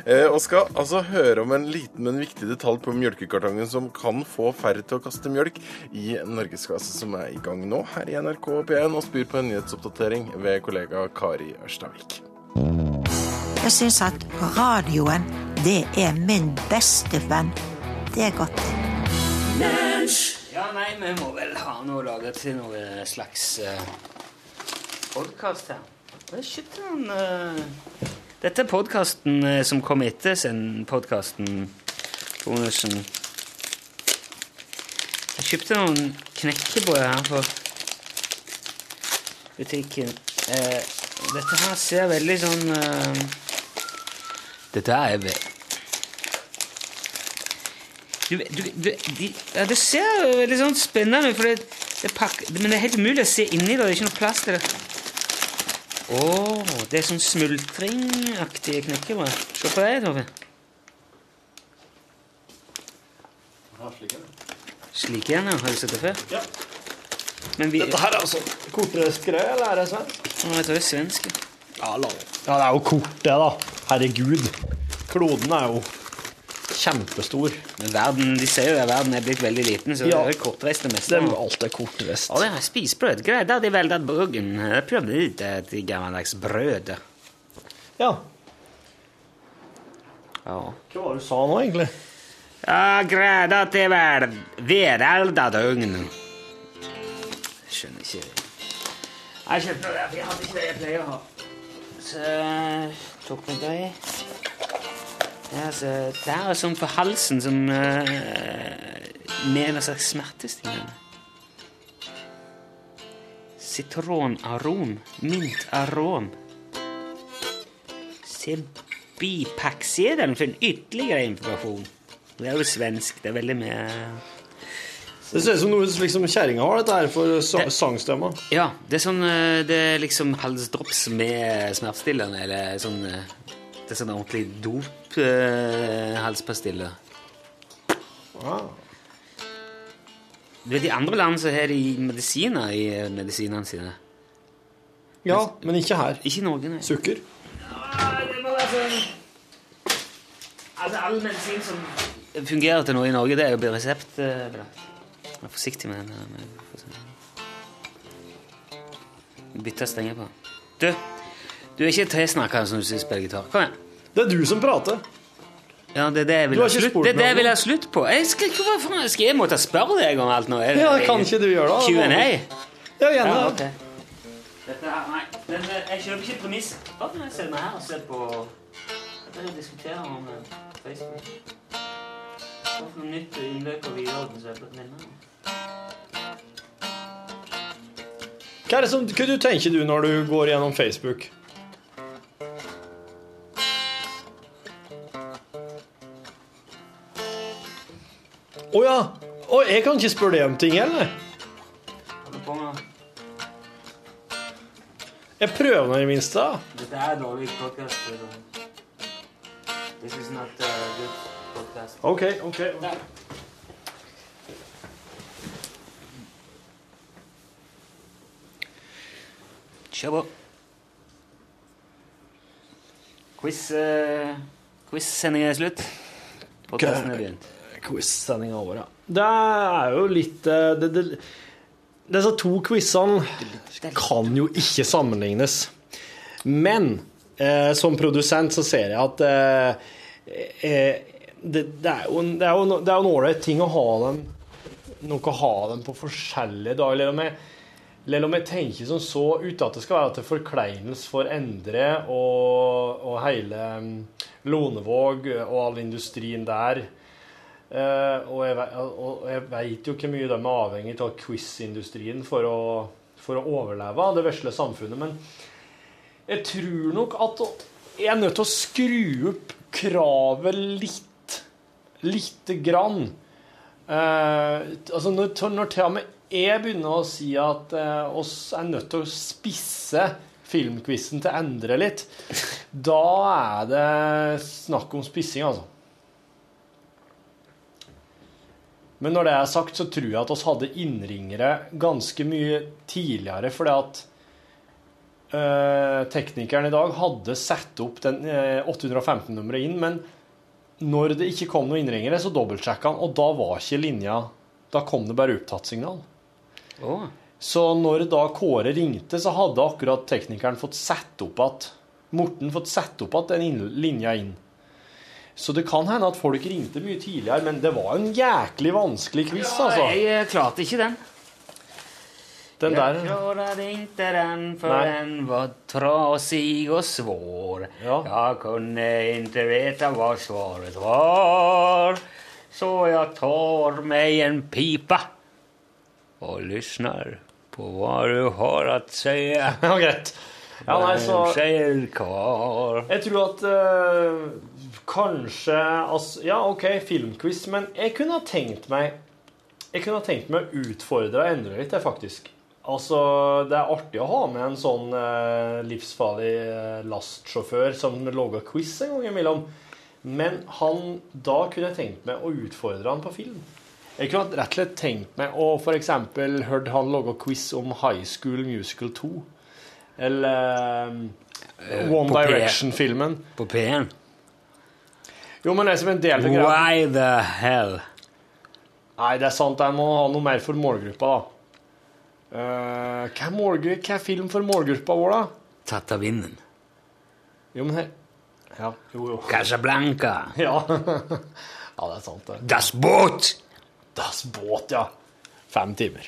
Speaker 7: Eh, og skal altså høre om en liten, men viktig detalj på mjølkekartongen som kan få færre til å kaste mjølk i Norgesklasse, som er i gang nå her i NRK P1 og spyr på en nyhetsoppdatering ved kollega Kari Ørstavik.
Speaker 8: Jeg syns at radioen, det er min beste venn. Det er godt.
Speaker 2: Ja, nei, vi må vel ha noe laget til noe slags uh, podkast her. Jeg kjøpte noen eh, Dette er podkasten som kom etter podkasten bonusen. Jeg kjøpte noen knekkebrød her på butikken. Eh, dette her ser veldig sånn eh, Dette er veldig du, du, du, de, ja, det ser veldig sånn spennende ut, men det er helt umulig å se inni det. Det er ikke noe plass til det. Å, det er sånn smultringaktige knekkebrød. Se på det, Tove. Slik igjen, ja. Har du sett det før?
Speaker 3: Ja.
Speaker 2: Men vi,
Speaker 3: Dette her er altså kortreist greie, eller er det svensk?
Speaker 2: Nå, jeg tror det er svensk. ja.
Speaker 3: Ja, det er jo kort, det, da. Herregud. Kloden er jo kjempestor.
Speaker 2: Men verden, de sier jo at verden er blitt veldig liten, så
Speaker 3: Ja.
Speaker 2: det er kortreist det meste.
Speaker 3: Det er alt er kortreist.
Speaker 2: Ja, det er spisebrød. Greit, da de jeg veldig bruggen. Jeg prøvde ut et gammeldags brød.
Speaker 3: Ja.
Speaker 2: Ja.
Speaker 3: Hva var det du sa nå, egentlig?
Speaker 2: Ja, greda til vel vedelda døgn. Skjønner ikke Jeg kjøpte det, for jeg hadde ikke det jeg pleier å ha. Så tok vi det. Ja, så det er sånn på halsen som uh, med en slags smertestillende. Sitronarom. Mintarom. Se bipakksedelen for en ytterligere informasjon. Det er jo svensk. Det er veldig mye
Speaker 3: Det ser ut som noe liksom kjerringa har, dette her, for sa sangstemmer.
Speaker 2: Ja, det er sånn eh, Det er liksom halsdrops med smertestillende, eller sånn eh, Det er sånn ordentlig dop-halspastiller.
Speaker 3: Ah.
Speaker 2: Du vet, I andre land så har de medisiner i eh, medisinene sine.
Speaker 3: Ja, men ikke her.
Speaker 2: Ikke i Norge, nei.
Speaker 3: Sukker.
Speaker 2: det må være sånn Altså, all medisin som fungerer til noe i Norge, det er jo blitt resept. eh, Vær forsiktig med den. Bytte stenger på. Du, du er ikke tilsnakka som du syns spiller gitar. Kom igjen.
Speaker 3: Det er du som prater.
Speaker 2: Ja, det er det jeg vil ha slutt, det er det vil jeg slutt på. Jeg skal, hva faen, skal jeg måtte spørre deg om alt nå? Er
Speaker 3: Ja, kan ikke du gjøre det?
Speaker 2: Q&A?
Speaker 3: Ja, gjerne.
Speaker 2: Ja, okay. Dette her, nei, men eh, jeg kjøper ikke premiss. Hva kan jeg ser meg her og se på Dette er å diskutere om eh, Facebook. Hva for noe nytt innløp og videre som jeg blitt om?
Speaker 3: Hva, er det som, hva du tenker du når du går gjennom Facebook? Å ja! Oh, jeg kan ikke spørre deg om ting, eller?
Speaker 2: Holder på med
Speaker 3: Jeg prøver nå i det minste.
Speaker 2: Dette er dårlig podcast. This is not a good podcast.
Speaker 3: OK, OK.
Speaker 2: Kjør på. Quiz, uh, Quiz-sendingen er slutt. Podcasten er begynt.
Speaker 3: Quiz-sendinga over, ja. Det er jo litt eh, det, det, Disse to quizene kan jo ikke sammenlignes. Men eh, som produsent så ser jeg at eh, eh, det, det er jo en- det er jo det er jo en ålreit ting å ha dem Noe å ha dem på forskjellige dager. Eller om jeg, eller om jeg tenker som så, uten at det skal være til forkleinelse for Endre og, og hele mm, Lonevåg og all industrien der. Eh, og jeg, og jeg veit jo hvor mye de er avhengig av quizindustrien for å, for å overleve av det vesle samfunnet. Men jeg tror nok at jeg er nødt til å skru opp kravet litt. Lite grann. Eh, altså når, når til og med jeg begynner å si at eh, oss er nødt til å spisse filmquizen til å Endre litt, *laughs* da er det snakk om spissing, altså. Men når det er sagt, så tror jeg at oss hadde innringere ganske mye tidligere, fordi at eh, teknikeren i dag hadde satt opp den eh, 815-nummeret inn, men når det ikke kom noen innringere, så dobbeltsjekka han, og da var ikke linja Da kom det bare opptattsignal.
Speaker 2: Oh.
Speaker 3: Så når da Kåre ringte, så hadde akkurat teknikeren fått satt opp at Morten fått satt opp at den linja inn. Så det kan hende at folk ringte mye tidligere, men det var en jæklig vanskelig quiz, altså.
Speaker 2: Jeg eh, klarte ikke den.
Speaker 3: Den der
Speaker 2: Jeg klarte ikke den for
Speaker 3: Nei.
Speaker 2: den var trasig og svår.
Speaker 3: Ja.
Speaker 2: Jeg kunne ikke vite hva svaret var. Så jeg tar meg en pipa og lyssnar på hva du har å si. *laughs*
Speaker 3: Ja, greit. Ja, nei, så? Jeg tror at eh, kanskje altså, Ja, OK, filmquiz, men jeg kunne ha tenkt meg Jeg kunne ha tenkt meg å utfordre og endre litt, det, faktisk. Altså, Det er artig å ha med en sånn eh, livsfarlig eh, lastsjåfør som lager quiz en gang imellom. Men han, da kunne jeg tenkt meg å utfordre han på film. Jeg kunne rett og slett tenkt meg å f.eks. hørt han lage quiz om High School Musical 2. Eller eh, One Direction-filmen.
Speaker 2: På P1.
Speaker 3: Jo, men det som en del av greia.
Speaker 2: Why the hell?
Speaker 3: Nei, det er sant. Jeg må ha noe mer for målgruppa, da. Uh, hva, er målgru- hva er film for målgruppa vår, da?
Speaker 2: Tatt av vinden.
Speaker 3: Jo, men Ja, jo, jo.
Speaker 2: Casablanca. *laughs*
Speaker 3: Ja. ja, det er sant, det.
Speaker 2: Das Boot.
Speaker 3: Das Boot, ja. Fem timer.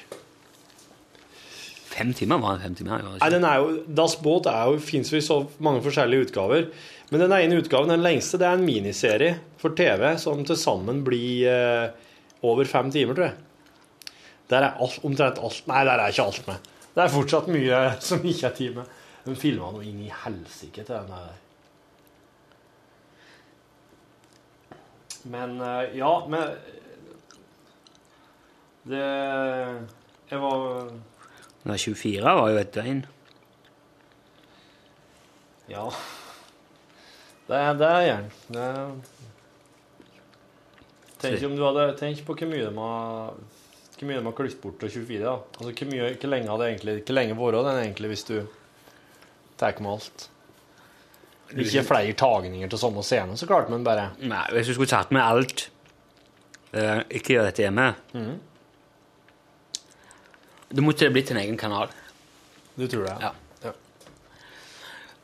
Speaker 2: Fem timer var det fem timer.
Speaker 3: Nei, den er jo, Das er fins jo i så mange forskjellige utgaver. Men den ene utgaven, den lengste, det er en miniserie for TV som til sammen blir eh, over fem timer, tror jeg. Der er alt, omtrent alt Nei, der er ikke alt med. Det er fortsatt mye *laughs* som ikke er tid med. De filma noe inn i helsike til den der. Men eh, ja, men Det Jeg var
Speaker 2: Nei, 24 var jo et døgn.
Speaker 3: Ja. Det det. Er... Tenk om du hadde Tenk på hvor mye de har hvor mye de har klippet bort av 24. da. Altså, hvor, mye, hvor lenge hadde egentlig Hvor lenge vært den egentlig hvis du tar med alt? Ikke flere tagninger til samme scene, så klart, men bare
Speaker 2: Nei, hvis du skulle tatt med alt uh, Ikke gjør dette hjemme
Speaker 3: Mm.
Speaker 2: Da måtte blitt en egen kanal.
Speaker 3: Du tror det?
Speaker 2: Ja.
Speaker 3: Ja.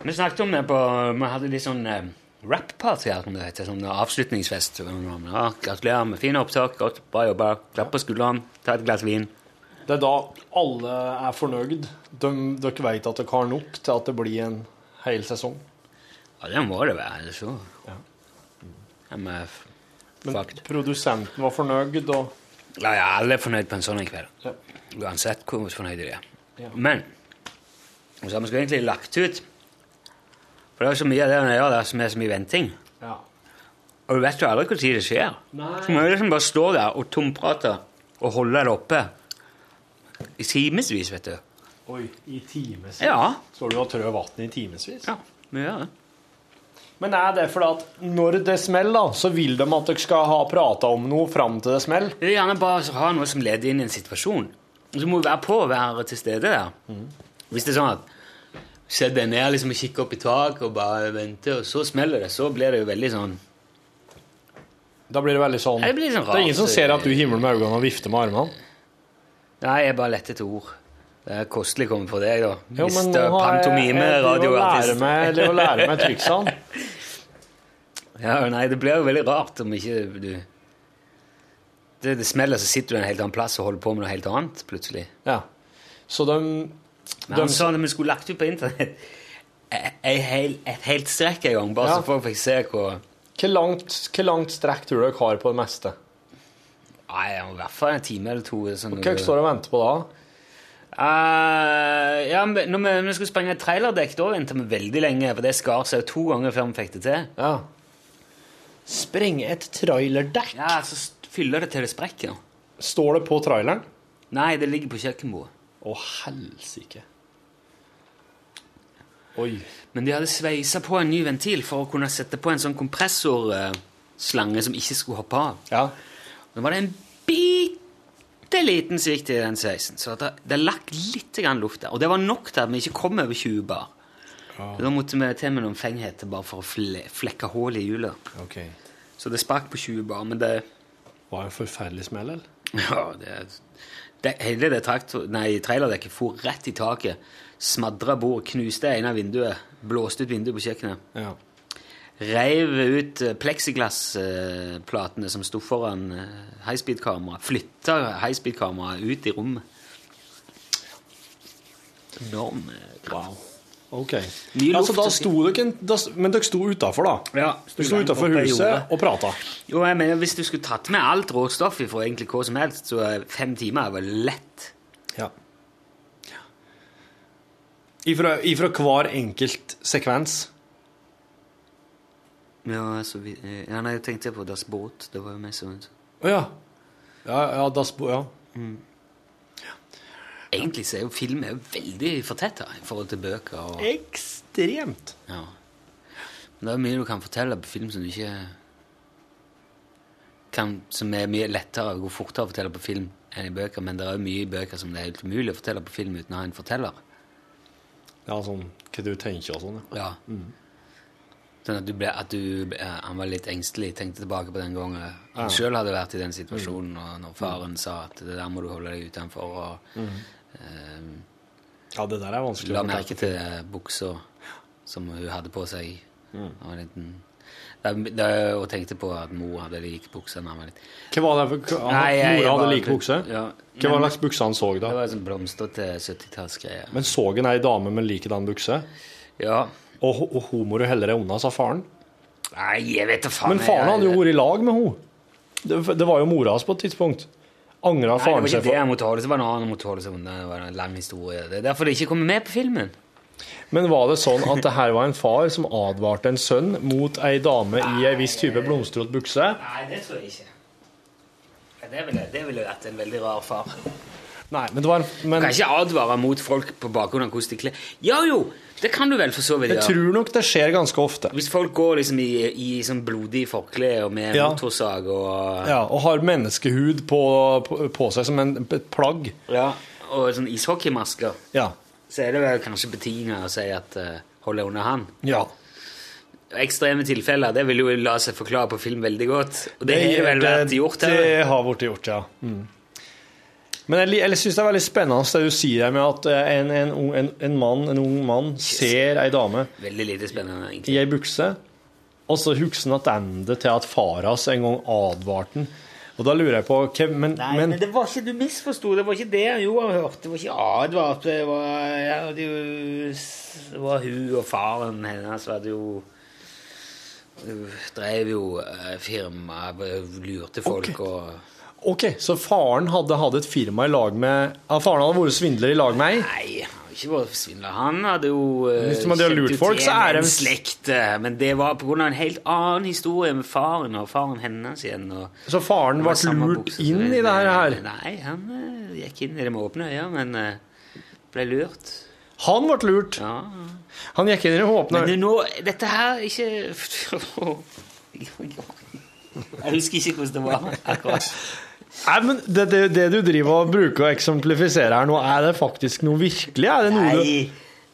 Speaker 2: Vi snakket om det på Vi hadde litt sånn eh, rap-party som det heter. Sånn avslutningsfest. Ja, gratulerer med fine opptak. Godt, bra jobba. Klapp på skulderen. Ta et glass vin.
Speaker 3: Det er da alle er fornøyd. De, dere vet at dere har nok til at det blir en hel sesong.
Speaker 2: Ja, det må det være. Ellers så
Speaker 3: Ja.
Speaker 2: Ja, men, Fakt.
Speaker 3: produsenten var fornøyd, og
Speaker 2: Ja, ja, alle er fornøyd på en sånn en kveld.
Speaker 3: Ja.
Speaker 2: Uansett hvor fornøyde de er.
Speaker 3: Ja.
Speaker 2: Men så har vi egentlig lagt ut For det er så mye av det vi gjør der som er så mye venting.
Speaker 3: ja.
Speaker 2: Og du vet jo aldri når det skjer.
Speaker 3: Nei.
Speaker 2: Så må du liksom bare stå der og tomprate og holde det oppe i timevis, vet du.
Speaker 3: Oi, i timevis.
Speaker 2: Ja.
Speaker 3: Står du og trør vann i timevis?
Speaker 2: Ja, vi gjør det.
Speaker 3: Men er det fordi at når det smeller, så vil de at dere skal ha prata om noe fram til det smeller?
Speaker 2: Det vil gjerne bare ha noe som leder inn i en situasjon. Og så må du være på å være til stede der. Hvis det er sånn at Sett deg ned liksom, og kikker opp i taket og bare venter, og så smeller det, så blir det jo veldig sånn
Speaker 3: Da blir det veldig sånn
Speaker 2: Det blir sånn rart,
Speaker 3: Det er ingen som ser at du himler med øynene og vifter med armene.
Speaker 2: Nei, jeg bare lette etter ord. Det er kostelig å komme for deg, da.
Speaker 3: Jo, men nå har jeg-
Speaker 2: Pantomime,
Speaker 3: jeg å
Speaker 2: lære
Speaker 3: meg- å lære meg triksene. *laughs*
Speaker 2: Ja, nei, det blir jo veldig rart om ikke du det, det smeller, så sitter du en helt annen plass og holder på med noe helt annet, plutselig.
Speaker 3: Ja. Så de,
Speaker 2: Men
Speaker 3: de
Speaker 2: han sa at vi skulle lagt ut på internett et, hel, et helt strekk en gang, bare
Speaker 3: Ja.
Speaker 2: så folk fikk se hvor
Speaker 3: Hvor langt, hvor langt strekk tror du dere har på det meste?
Speaker 2: Nei, i hvert fall en time eller to. Sånn,
Speaker 3: Hva dere står og venter på da?
Speaker 2: Uh, ja, når vi, når vi skulle sprenge et trailerdekk, da venta vi veldig lenge, for det skar seg to ganger før vi fikk det til.
Speaker 3: Ja. Sprenge et trailerdekk?
Speaker 2: Ja, så fyller det til det sprekker.
Speaker 3: Står det på traileren?
Speaker 2: Nei, det ligger på kjøkkenbordet.
Speaker 3: Å, helsike. Oi.
Speaker 2: Men de hadde sveisa på en ny ventil for å kunne sette på en sånn kompressorslange som ikke skulle hoppe av.
Speaker 3: Ja.
Speaker 2: Nå var det en bitte liten svikt i den sveisen, så det, det lagt litt grann luft der. Og det var nok til at vi ikke kom over 20 bar. Oh. da måtte vi til med noen flengheter bare for å fle, flekke hull i hjulet.
Speaker 3: Ok.
Speaker 2: Så det sprakk på 20 bar, men det
Speaker 3: Var en forferdelig smell, eller?
Speaker 2: Ja, det, det Hele det traktor, nei, trailerdekket for rett i taket. Smadra bord, knuste ene vinduet, blåste ut vinduet på kjøkkenet.
Speaker 3: Ja.
Speaker 2: Reiv ut pleksiglassplatene plexiglassplatene som sto foran eh, highspeed-kameraet. Flytta highspeed-kameraet ut i rommet. Enorm eh, kraft.
Speaker 3: Wow. Ok.
Speaker 2: Mye
Speaker 3: Altså, da sto dere da, Men dere sto utafor, da?
Speaker 2: Ja,
Speaker 3: sto, sto utafor huset og prata?
Speaker 2: Jo, jeg mener, Hvis du skulle tatt med alt råstoff fra egentlig hva som helst, så er fem timer var lett.
Speaker 3: Ja. Ifra, ifra hver enkelt sekvens?
Speaker 2: Ja, altså, vi, eh, ja, nei, jeg tenkte på Das Båt. Det var jo mest sånn.
Speaker 3: Å ja. Ja, ja, Das Båt, Ja.
Speaker 2: Egentlig så er jo film er veldig fortetta i forhold til bøker. og...
Speaker 3: Ekstremt.
Speaker 2: Ja. Men det er mye du kan fortelle på film som du ikke kan, Som er mye lettere og går fortere å fortelle på film enn i bøker, men det er mye i bøker som det er helt umulig å fortelle på film uten å ha en forteller.
Speaker 3: Ja, sånn hva du tenker og sånn, ja.
Speaker 2: Ja. Sånn at du ble, at du, han var litt engstelig, tenkte tilbake på den gangen han
Speaker 3: Ja.
Speaker 2: sjøl hadde vært i den situasjonen, og når faren sa at det der må du holde deg utenfor, og eh,
Speaker 3: Ja, det der er vanskelig
Speaker 2: la merke til buksa som hun hadde på seg.
Speaker 3: Mm.
Speaker 2: Var liten, da, da, og tenkte på at mor hadde like bukser.
Speaker 3: Hva var det for Mora hadde like bukse?
Speaker 2: Ja.
Speaker 3: Hva slags bukse han så da?
Speaker 2: Det var en sånn blomstrete 70-tallsgreie.
Speaker 3: Men så han ei dame med likedan bukse?
Speaker 2: Ja.
Speaker 3: Og, og hun må du heller deg unna, sa faren.
Speaker 2: Nei, jeg vet da faen.
Speaker 3: Men faren hadde jo vært i lag med henne. Det, det var jo mora hans på et tidspunkt. Angra
Speaker 2: Nei, det var ikke det
Speaker 3: for
Speaker 2: jeg måtte holde seg, det var en annen måtte holde seg unna. Det var en lang historie. Det er derfor det ikke kommer med på filmen.
Speaker 3: Men var det sånn at det her var en far som advarte en sønn mot ei dame i ei viss type blomstrete bukse?
Speaker 2: Nei, det tror jeg ikke. Det ville, det ville vært en veldig rar far.
Speaker 3: Nei, men det var men,
Speaker 2: Kan ikke advare mot folk på bakgrunn av hvordan de kler Ja jo, det kan du vel for så vidt
Speaker 3: Jeg tror nok det skjer ganske ofte.
Speaker 2: Hvis folk går liksom i, i sånn blodig forkle og med
Speaker 3: Ja.
Speaker 2: motorsag og
Speaker 3: Ja, Og har menneskehud på, på, på seg som en, et plagg.
Speaker 2: Ja, og sånn ishockeymasker,
Speaker 3: Ja.
Speaker 2: så er det vel kanskje betinget å si at uh, hold deg unna han.
Speaker 3: ja.
Speaker 2: Ekstreme tilfeller, det vil jo la seg forklare på film veldig godt. Og det, har vel vært gjort her.
Speaker 3: Det har blitt gjort, ja. Mm. Men jeg, jeg syns det er veldig spennende det du sier med at eh, en, en, en, en mann, en ung mann ser ei dame
Speaker 2: Veldig lite spennende, egentlig.
Speaker 3: i ei bukse, og så husker han tilbake til at far hans en gang advarte han. Og da lurer jeg på hvem, men,
Speaker 2: Nei,
Speaker 3: men,
Speaker 2: men, det var ikke, du misforsto. Det var ikke det han jo har hørt. Det var ikke advart. Det var, ja, det var hun og faren hennes var det jo drev jo eh, firma, lurte folk
Speaker 3: okay.
Speaker 2: og
Speaker 3: Ok, så faren hadde hatt et firma i lag med ja, Faren hadde vært svindler i lag med ei?
Speaker 2: Nei, han hadde ikke vært svindler. Han hadde jo eh,
Speaker 3: Hvis man hadde lurt folk, så er det-
Speaker 2: en slekt. eh, Men det var av en helt annen historie med faren og faren hennes igjen.
Speaker 3: Så faren ble lurt
Speaker 2: bukser,
Speaker 3: inn i det her?
Speaker 2: Nei, han eh, gikk inn i det med åpne øyne, men eh, ble lurt.
Speaker 3: Han ble lurt.
Speaker 2: Ja.
Speaker 3: Han gikk inn i åpne
Speaker 2: Men nå, dette her ikke *laughs* Jeg husker ikke hvordan det var akkurat. *laughs*
Speaker 3: Nei, men det, det, det du driver og bruker å eksemplifisere her nå, er det faktisk noe virkelig? Er det noe
Speaker 2: Nei,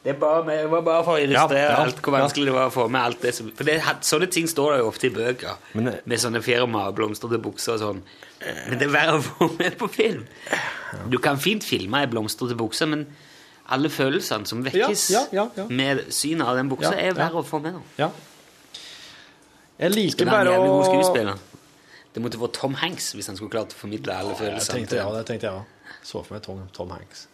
Speaker 2: det, bare var bare for å illustrere
Speaker 3: Ja, ja,
Speaker 2: alt hvor vanskelig det var å få med alt det som For det, sånne ting står det jo ofte i bøker,
Speaker 3: Men
Speaker 2: med sånne firmaer, blomstrete bukser og sånn. Men det er verre å få med på film. Du kan fint filme ei blomstrete bukse, men alle følelsene som vekkes
Speaker 3: Ja, ja, ja, ja.
Speaker 2: med synet av den buksa, er
Speaker 3: ja.
Speaker 2: verre å få med. nå.
Speaker 3: Ja. Jeg liker bare å.
Speaker 2: Det måtte være Tom Hanks hvis han skulle klart å formidle alle følelsene.
Speaker 3: ja, det tenkte jeg òg. Så for meg Tom, Tom Hanks.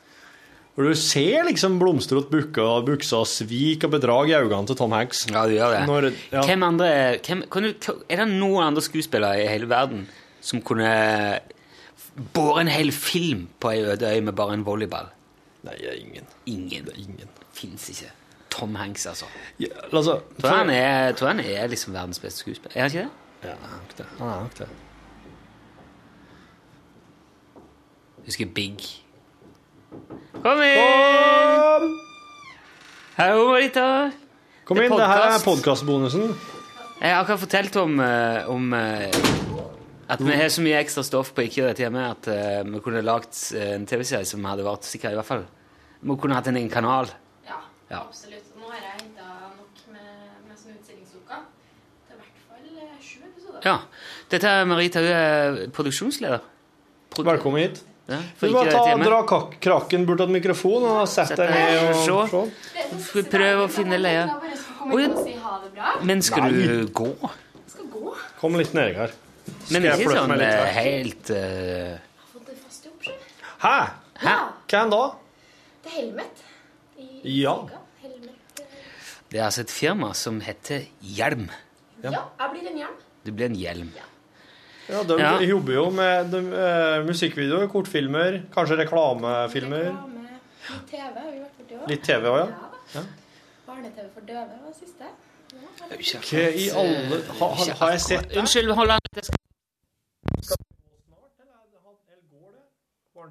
Speaker 3: Og du ser liksom blomstrete bukker og bukser svik og bedrag i øynene til Tom Hanks.
Speaker 2: Ja, du gjør det.
Speaker 3: Når, ja.
Speaker 2: Hvem andre hvem, kan du, Er det noen andre skuespillere i hele verden som kunne båret en hel film på ei øde øy med bare en volleyball?
Speaker 3: Nei, ingen.
Speaker 2: Ingen.
Speaker 3: ingen.
Speaker 2: Fins ikke. Tom Hanks, altså.
Speaker 3: Ja, altså,
Speaker 2: Tror han er, tror han er liksom verdens beste skuespiller. Er han ikke det?
Speaker 3: Ja, han er nok det. Han er nok det.
Speaker 2: Husker Big. Kom inn! Hallo, Marita.
Speaker 3: Kom inn, det her er podkastbonusen.
Speaker 2: Jeg har akkurat fortalt om, eh, om eh, at vi har så mye ekstra stoff på ikke dette hjemme at eh, vi kunne lagt eh, en TV-serie som hadde vært sikker i hvert fall. Vi kunne hatt en egen kanal.
Speaker 9: Ja,
Speaker 2: Ja.
Speaker 9: absolutt. Og Nå har jeg henta nok med, med sånne utstillingsuker til i hvert fall eh, sju episoder.
Speaker 2: Ja. Dette er Marita, hun er produksjonsleder. Pro-
Speaker 3: Velkommen hit.
Speaker 2: Ja,
Speaker 3: Du
Speaker 2: må
Speaker 3: ta,
Speaker 2: og
Speaker 3: dra kak krakken bort til mikrofonen og sett
Speaker 2: Sett
Speaker 3: deg ned og
Speaker 2: se. Skal vi prøve å finne leia? Men skal
Speaker 3: Nei.
Speaker 2: du gå?
Speaker 9: Skal gå.
Speaker 3: Kom litt nedi her.
Speaker 2: Men ikke sånn eh, helt eh,
Speaker 9: Jeg har fått det fast jobb, sjøl.
Speaker 3: Hæ?
Speaker 2: Hæ?
Speaker 3: Hvem da?
Speaker 9: Det er Helmet.
Speaker 3: Ja.
Speaker 9: Helmet. eh,
Speaker 2: Det er altså et firma som heter Hjelm.
Speaker 9: Ja. jeg blir en hjelm.
Speaker 2: Det blir en hjelm.
Speaker 3: Ja, De
Speaker 2: Ja.
Speaker 3: jobber jo med de, uh, musikkvideoer, kortfilmer, kanskje reklamefilmer.
Speaker 9: Reklame. Litt TV har vi vært borti òg.
Speaker 3: Litt TV òg, ja.
Speaker 9: da. Barne-TV for døve var det siste. Ja,
Speaker 3: Hva i alle ha, ha, Har jeg sett det?
Speaker 2: Unnskyld, hold an. Jeg skal-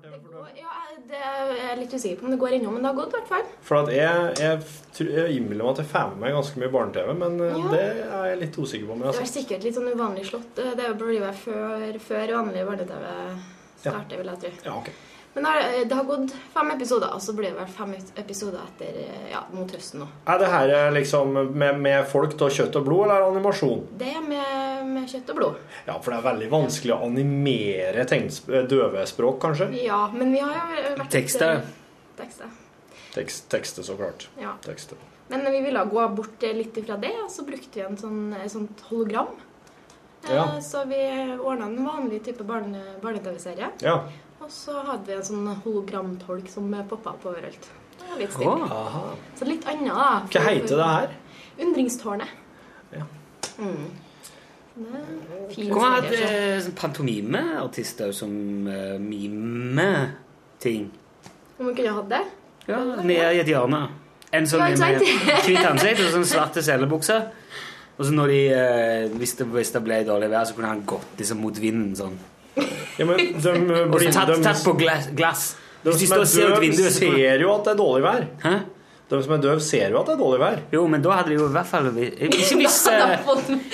Speaker 9: det går, ja, det er jeg litt usikker på om det går ennå, men det har gått i hvert fall.
Speaker 3: For at jeg, jeg, jeg innbiller meg at jeg får med meg ganske mye barne-TV, men eh,
Speaker 9: Ja.
Speaker 3: det er jeg litt usikker på. om jeg
Speaker 9: Det er sikkert litt sånn uvanlig slått. Det blir jo før, før vanlig barne-TV starter, vil jeg tro.
Speaker 3: Ja, ok.
Speaker 9: Men det har, det har gått fem episoder, og så blir det vel fem episoder etter ja, mot høsten nå.
Speaker 3: Er det her eh, liksom med, med folk av kjøtt og blod, eller er det animasjon?
Speaker 9: Det er med, med kjøtt og blod.
Speaker 3: Ja, for det er veldig vanskelig å animere eh, døvespråk, kanskje?
Speaker 9: Ja, men vi har jo vært
Speaker 2: Tekster.
Speaker 9: Tekster.
Speaker 3: Tekst, tekste, så klart.
Speaker 9: Ja.
Speaker 3: Tekste.
Speaker 9: Men vi ville gå bort litt ifra det, og så brukte vi en sånn, et sånt hologram. Eh,
Speaker 3: Ja.
Speaker 9: Så vi ordna en vanlig type barne- barne-TV-serie.
Speaker 3: Ja.
Speaker 9: Og så hadde vi en sånn hologramtolk som poppa opp overalt. Det var litt stilig.
Speaker 3: Oh,
Speaker 9: Så litt annet, da.
Speaker 3: Hva heter det her?
Speaker 9: Undringstårnet.
Speaker 3: Ja.
Speaker 9: Mm. Det er det
Speaker 2: Kunne vi hatt
Speaker 9: serie, så.
Speaker 2: eh, sånn pantomimeartister som uh, mime-ting?
Speaker 9: Om vi kunne hatt det?
Speaker 2: Ja, nede i et hjørne. En sånn med *laughs* hvitt ansikt og sånn svarte selebukse. Og så når de, uh, hvis, det, hvis det ble dårlig vær, så kunne han gått liksom mot vinden sånn.
Speaker 3: Ja, men de blinde
Speaker 2: tatt,
Speaker 3: de,
Speaker 2: tatt på glass. glass.
Speaker 3: de som er døve, ser jo at det er dårlig vær.
Speaker 2: Hæ?
Speaker 3: De som er døve, ser jo at det er dårlig vær.
Speaker 2: Jo, men da hadde de jo i hvert fall Ikke hvis *laughs* eh,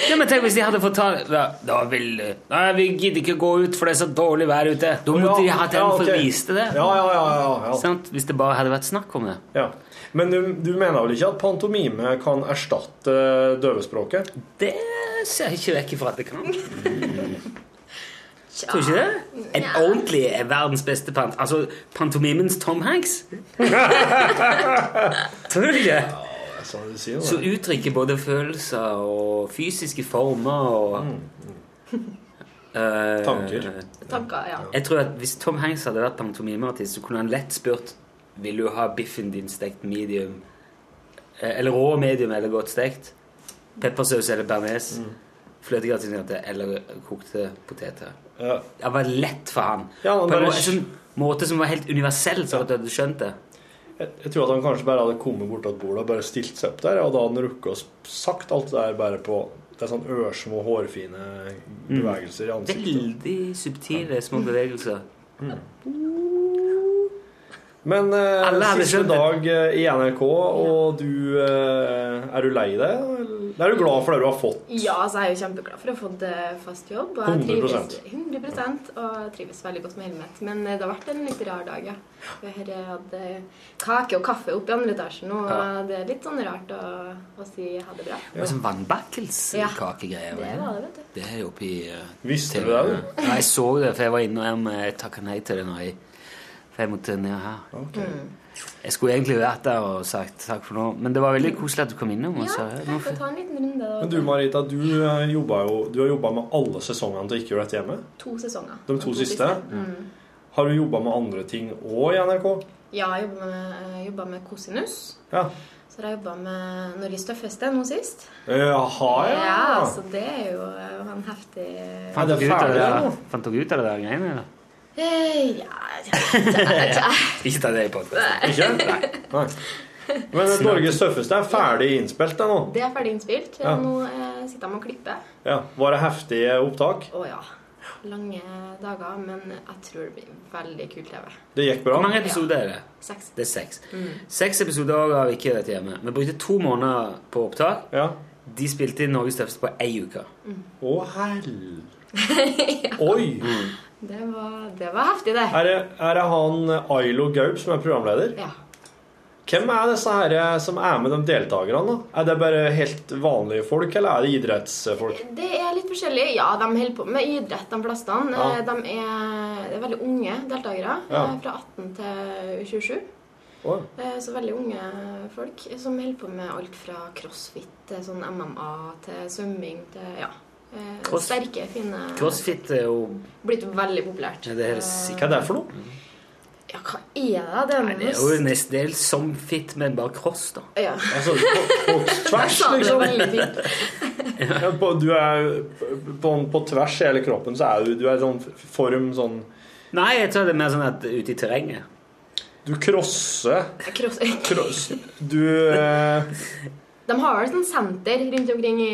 Speaker 2: ja, men tenk hvis de hadde fått ta da, da vil Nei, vi gidder ikke gå ut, for det er så dårlig vær ute. Da måtte de hatt en
Speaker 3: Ja,
Speaker 2: for å vise det.
Speaker 3: Ja, ja, ja, ja, ja.
Speaker 2: Hvis det bare hadde vært snakk om det.
Speaker 3: ja. Men du, du mener vel ikke at pantomime kan erstatte døvespråket?
Speaker 2: Det ser jeg ikke vekk ifra at det kan. *laughs* Tror du ikke det? En ordentlig er verdens beste pant... Altså pantomimens Tom Hanks. *laughs* Tror du ikke?
Speaker 3: Sånn du sier,
Speaker 2: Så uttrykker både følelser og fysiske former og Eh,
Speaker 3: Tanker.
Speaker 9: Tanker, ja.
Speaker 2: Jeg tror at Hvis Tom Hanks hadde vært pantomimeartist, så kunne han lett spurt Vil du ha biffen din stekt medium eh, Eller rå medium eller godt stekt. Peppersaus eller bearnés.
Speaker 3: Mm.
Speaker 2: Fløtegratinerte eller kokte poteter.
Speaker 3: Ja.
Speaker 2: Det var lett for han.
Speaker 3: Ja, han
Speaker 2: På en
Speaker 3: bare-
Speaker 2: sånn måte som var helt universell, så at du hadde skjønt det.
Speaker 3: Jeg, jeg tror at han kanskje bare hadde kommet bort til bordet og bare stilt seg opp der, og da hadde han rukket å sagt alt det der bare på Det er sånn ørsmå, hårfine bevegelser i ansiktet.
Speaker 2: Veldig subtile små bevegelser.
Speaker 3: Men eh, siste dag eh, i NRK, og du eh, Er du lei deg? Eller? Er du glad for det du har fått?
Speaker 9: Ja, så er jeg jo kjempeglad for å ha fått eh, fast jobb. Og jeg
Speaker 3: 100%.
Speaker 9: trives, 100 og jeg trives veldig godt med Helmet. Men eh, det har vært en litt rar dag, ja. Jeg har hatt eh, kake og kaffe oppe i andre etasjen nå, og det er litt sånn rart å, å si ha det bra.
Speaker 2: Det var sånn vannbakkelskakegreier.
Speaker 9: Det var det, vet du.
Speaker 2: Det er jo oppi uh,
Speaker 3: Visste du det?
Speaker 2: Ja, jeg så det, for jeg var innom Jeg takka nei til det når jeg For jeg måtte ned her.
Speaker 9: Mm.
Speaker 2: Jeg skulle egentlig vært der og sagt takk for nå, men det var veldig koselig at du kom innom.
Speaker 9: Ja, jeg får ta en liten runde.
Speaker 3: Men du Marita, du, eh, jo, du har jobba med alle sesongene til Ikke gjør dette hjemme.
Speaker 9: To sesonger.
Speaker 3: De to siste.
Speaker 9: Mm.
Speaker 3: Har du jobba med andre ting òg i NRK?
Speaker 9: Ja, jeg jobba med, med Kosinus.
Speaker 3: Ja.
Speaker 9: Så har jeg jobba med Norges tøffeste nå sist.
Speaker 3: Jaha, ja. ja.
Speaker 9: så det er jo eh, en heftig
Speaker 2: fant dere ut av det der greiene?
Speaker 9: Eh, Ja, *laughs* ja, ja, *laughs* ja.
Speaker 2: Ikke ta det i podkasten.
Speaker 3: Ikke? Nei. Men eh, Norges tøffeste er ferdig innspilt det nå.
Speaker 9: Det er ferdig innspilt.
Speaker 3: Ja.
Speaker 9: Nå eh, sitter de og klipper.
Speaker 3: Ja. Var det heftige opptak?
Speaker 9: Å ja. Lange dager, men jeg tror det blir veldig kult TV.
Speaker 3: Det gikk bra?
Speaker 2: Hvor mange episoder er det?
Speaker 9: Seks.
Speaker 2: Det er seks.
Speaker 9: Mm.
Speaker 2: Seks episoder av Ikke rett hjemme. Vi brukte to måneder på opptak. De spilte inn Norges tøffeste på ei uke.
Speaker 3: Å, hell... *laughs* Oi!
Speaker 9: Det var, det var heftig, det.
Speaker 3: Er det, er det han eh, Ailo Gaup som er programleder?
Speaker 9: Ja.
Speaker 3: Hvem er disse her eh, som er med de deltakerne? Er det bare helt vanlige folk, eller er det idrettsfolk?
Speaker 9: Det er litt forskjellig. Ja, de holder på med idrett, de fleste.
Speaker 3: Ja.
Speaker 9: Eh, De er, er veldig unge deltakere.
Speaker 3: Ja.
Speaker 9: Fra 18 til 27.
Speaker 3: Å.
Speaker 9: Eh, Så veldig unge folk som holder på med alt fra crossfit til sånn MMA til svømming til ja. Eh,
Speaker 2: Cross-
Speaker 9: Sterke, fine
Speaker 2: Crossfit er jo
Speaker 9: Blitt veldig populært.
Speaker 2: Ja, det er Hva er det for noe?
Speaker 9: Ja, hva er det? Det er Nei,
Speaker 2: Det er jo nesten er som fit, men bare cross, da.
Speaker 9: Ja.
Speaker 3: Altså, på, på tvers, liksom?
Speaker 9: fint. *laughs*
Speaker 3: Ja, på, du er på, på tvers i hele kroppen, så er du, du er sånn form sånn
Speaker 2: Nei, jeg tror det er mer sånn at ute i terrenget.
Speaker 3: Du crosser
Speaker 9: Cross
Speaker 3: cross, *laughs* Du eh,
Speaker 9: De har vel sånn senter rundt omkring i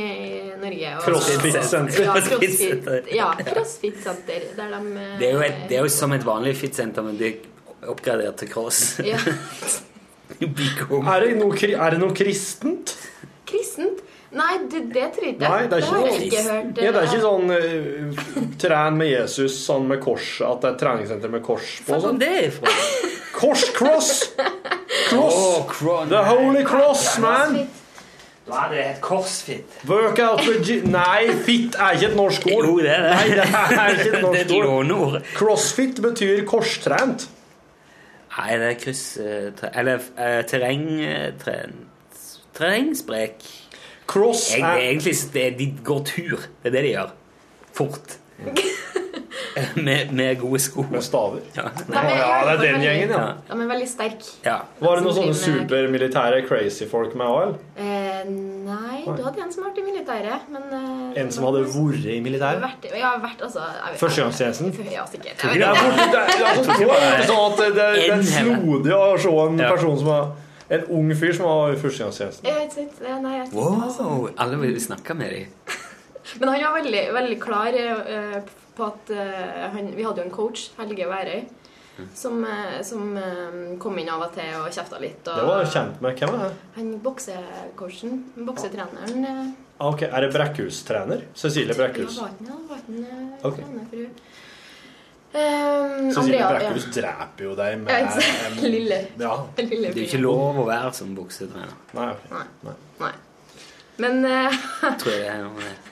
Speaker 9: Norge.
Speaker 3: Crossfit-senter. *laughs*
Speaker 9: Ja, crossfit,
Speaker 2: Crossfit-senter.
Speaker 9: ja, crossfit-senter. Der de eh,
Speaker 2: Det er jo, et, det er jo som et vanlig fit-senter, men det er oppgradert til cross.
Speaker 9: Ja. *laughs*
Speaker 3: er, det noe, er det noe kristent?
Speaker 9: Kristent? Nei, det, det tror jeg ikke.
Speaker 3: Nei, det er ikke
Speaker 9: har jeg ikke hørt.
Speaker 3: ja, Det er ikke sånn uh, tren med Jesus sånn med kors, at det er et treningssenter med kors på. Sånn.
Speaker 2: det ifra?
Speaker 3: Kors, cross! Cross!
Speaker 2: Cro-
Speaker 3: The holy cross, man!
Speaker 2: Da er det et korsfit.
Speaker 3: Workout with Nei, fit er ikke et norsk ord.
Speaker 2: Jo, det er det.
Speaker 3: Nei, det er ikke et *laughs* norsk ord. Crossfit betyr korstrent.
Speaker 2: Nei, det er kryss... eh, Eller uh, terrengtrent Terrengsprek.
Speaker 3: Cross er
Speaker 2: Egentlig det, de går tur. Det er det de gjør. Fort. *laughs* med, med gode sko.
Speaker 3: Med staver?
Speaker 2: Ja.
Speaker 9: Er,
Speaker 3: ja, det er den
Speaker 9: veldig-
Speaker 3: gjengen, ja.
Speaker 9: ja men veldig sterk.
Speaker 2: ja.
Speaker 3: Var det noen sånne supermilitære crazy folk med òg?
Speaker 9: Eh, nei, du hadde en som var i militæret, men eh,
Speaker 3: En som hadde vært i militæret?
Speaker 9: Ja, vært altså
Speaker 3: Førstegangstjenesten? *laughs*
Speaker 9: Ja, sikkert.
Speaker 3: Det er, det, er, er sånn at det, er snodig å se en
Speaker 2: Ja.
Speaker 3: person som har En ung fyr som
Speaker 9: var i førstegangstjenesten. Nei, altså.
Speaker 2: Wow, alle vil snakke med dem. *laughs*
Speaker 9: Men han var veldig, veldig klar eh, på at eh, han, Vi hadde jo en coach, Helge Værøy, som, eh, som eh, kom inn av og til og kjefta litt. Og,
Speaker 3: Det var kjent med. Hvem er det?
Speaker 9: Han boksecoachen, boksetreneren
Speaker 3: Ah, ok, Er det Brekkhus-trener? Cecilie Brekkhus.
Speaker 9: Ja, var ikke han- var ikke han, eh,
Speaker 3: Ok.
Speaker 9: trener for hun? Um,
Speaker 3: Cecilie Brekkhus ja. dreper jo deg med
Speaker 9: Ja, ikke Lille.
Speaker 3: Ja. *laughs*
Speaker 9: Lille
Speaker 2: Det er ikke lov å være som boksetrener.
Speaker 3: Nei, Okay.
Speaker 9: Nei.
Speaker 3: Nei.
Speaker 9: Nei. Men uh, *laughs*
Speaker 2: Tror jeg det er noe med det.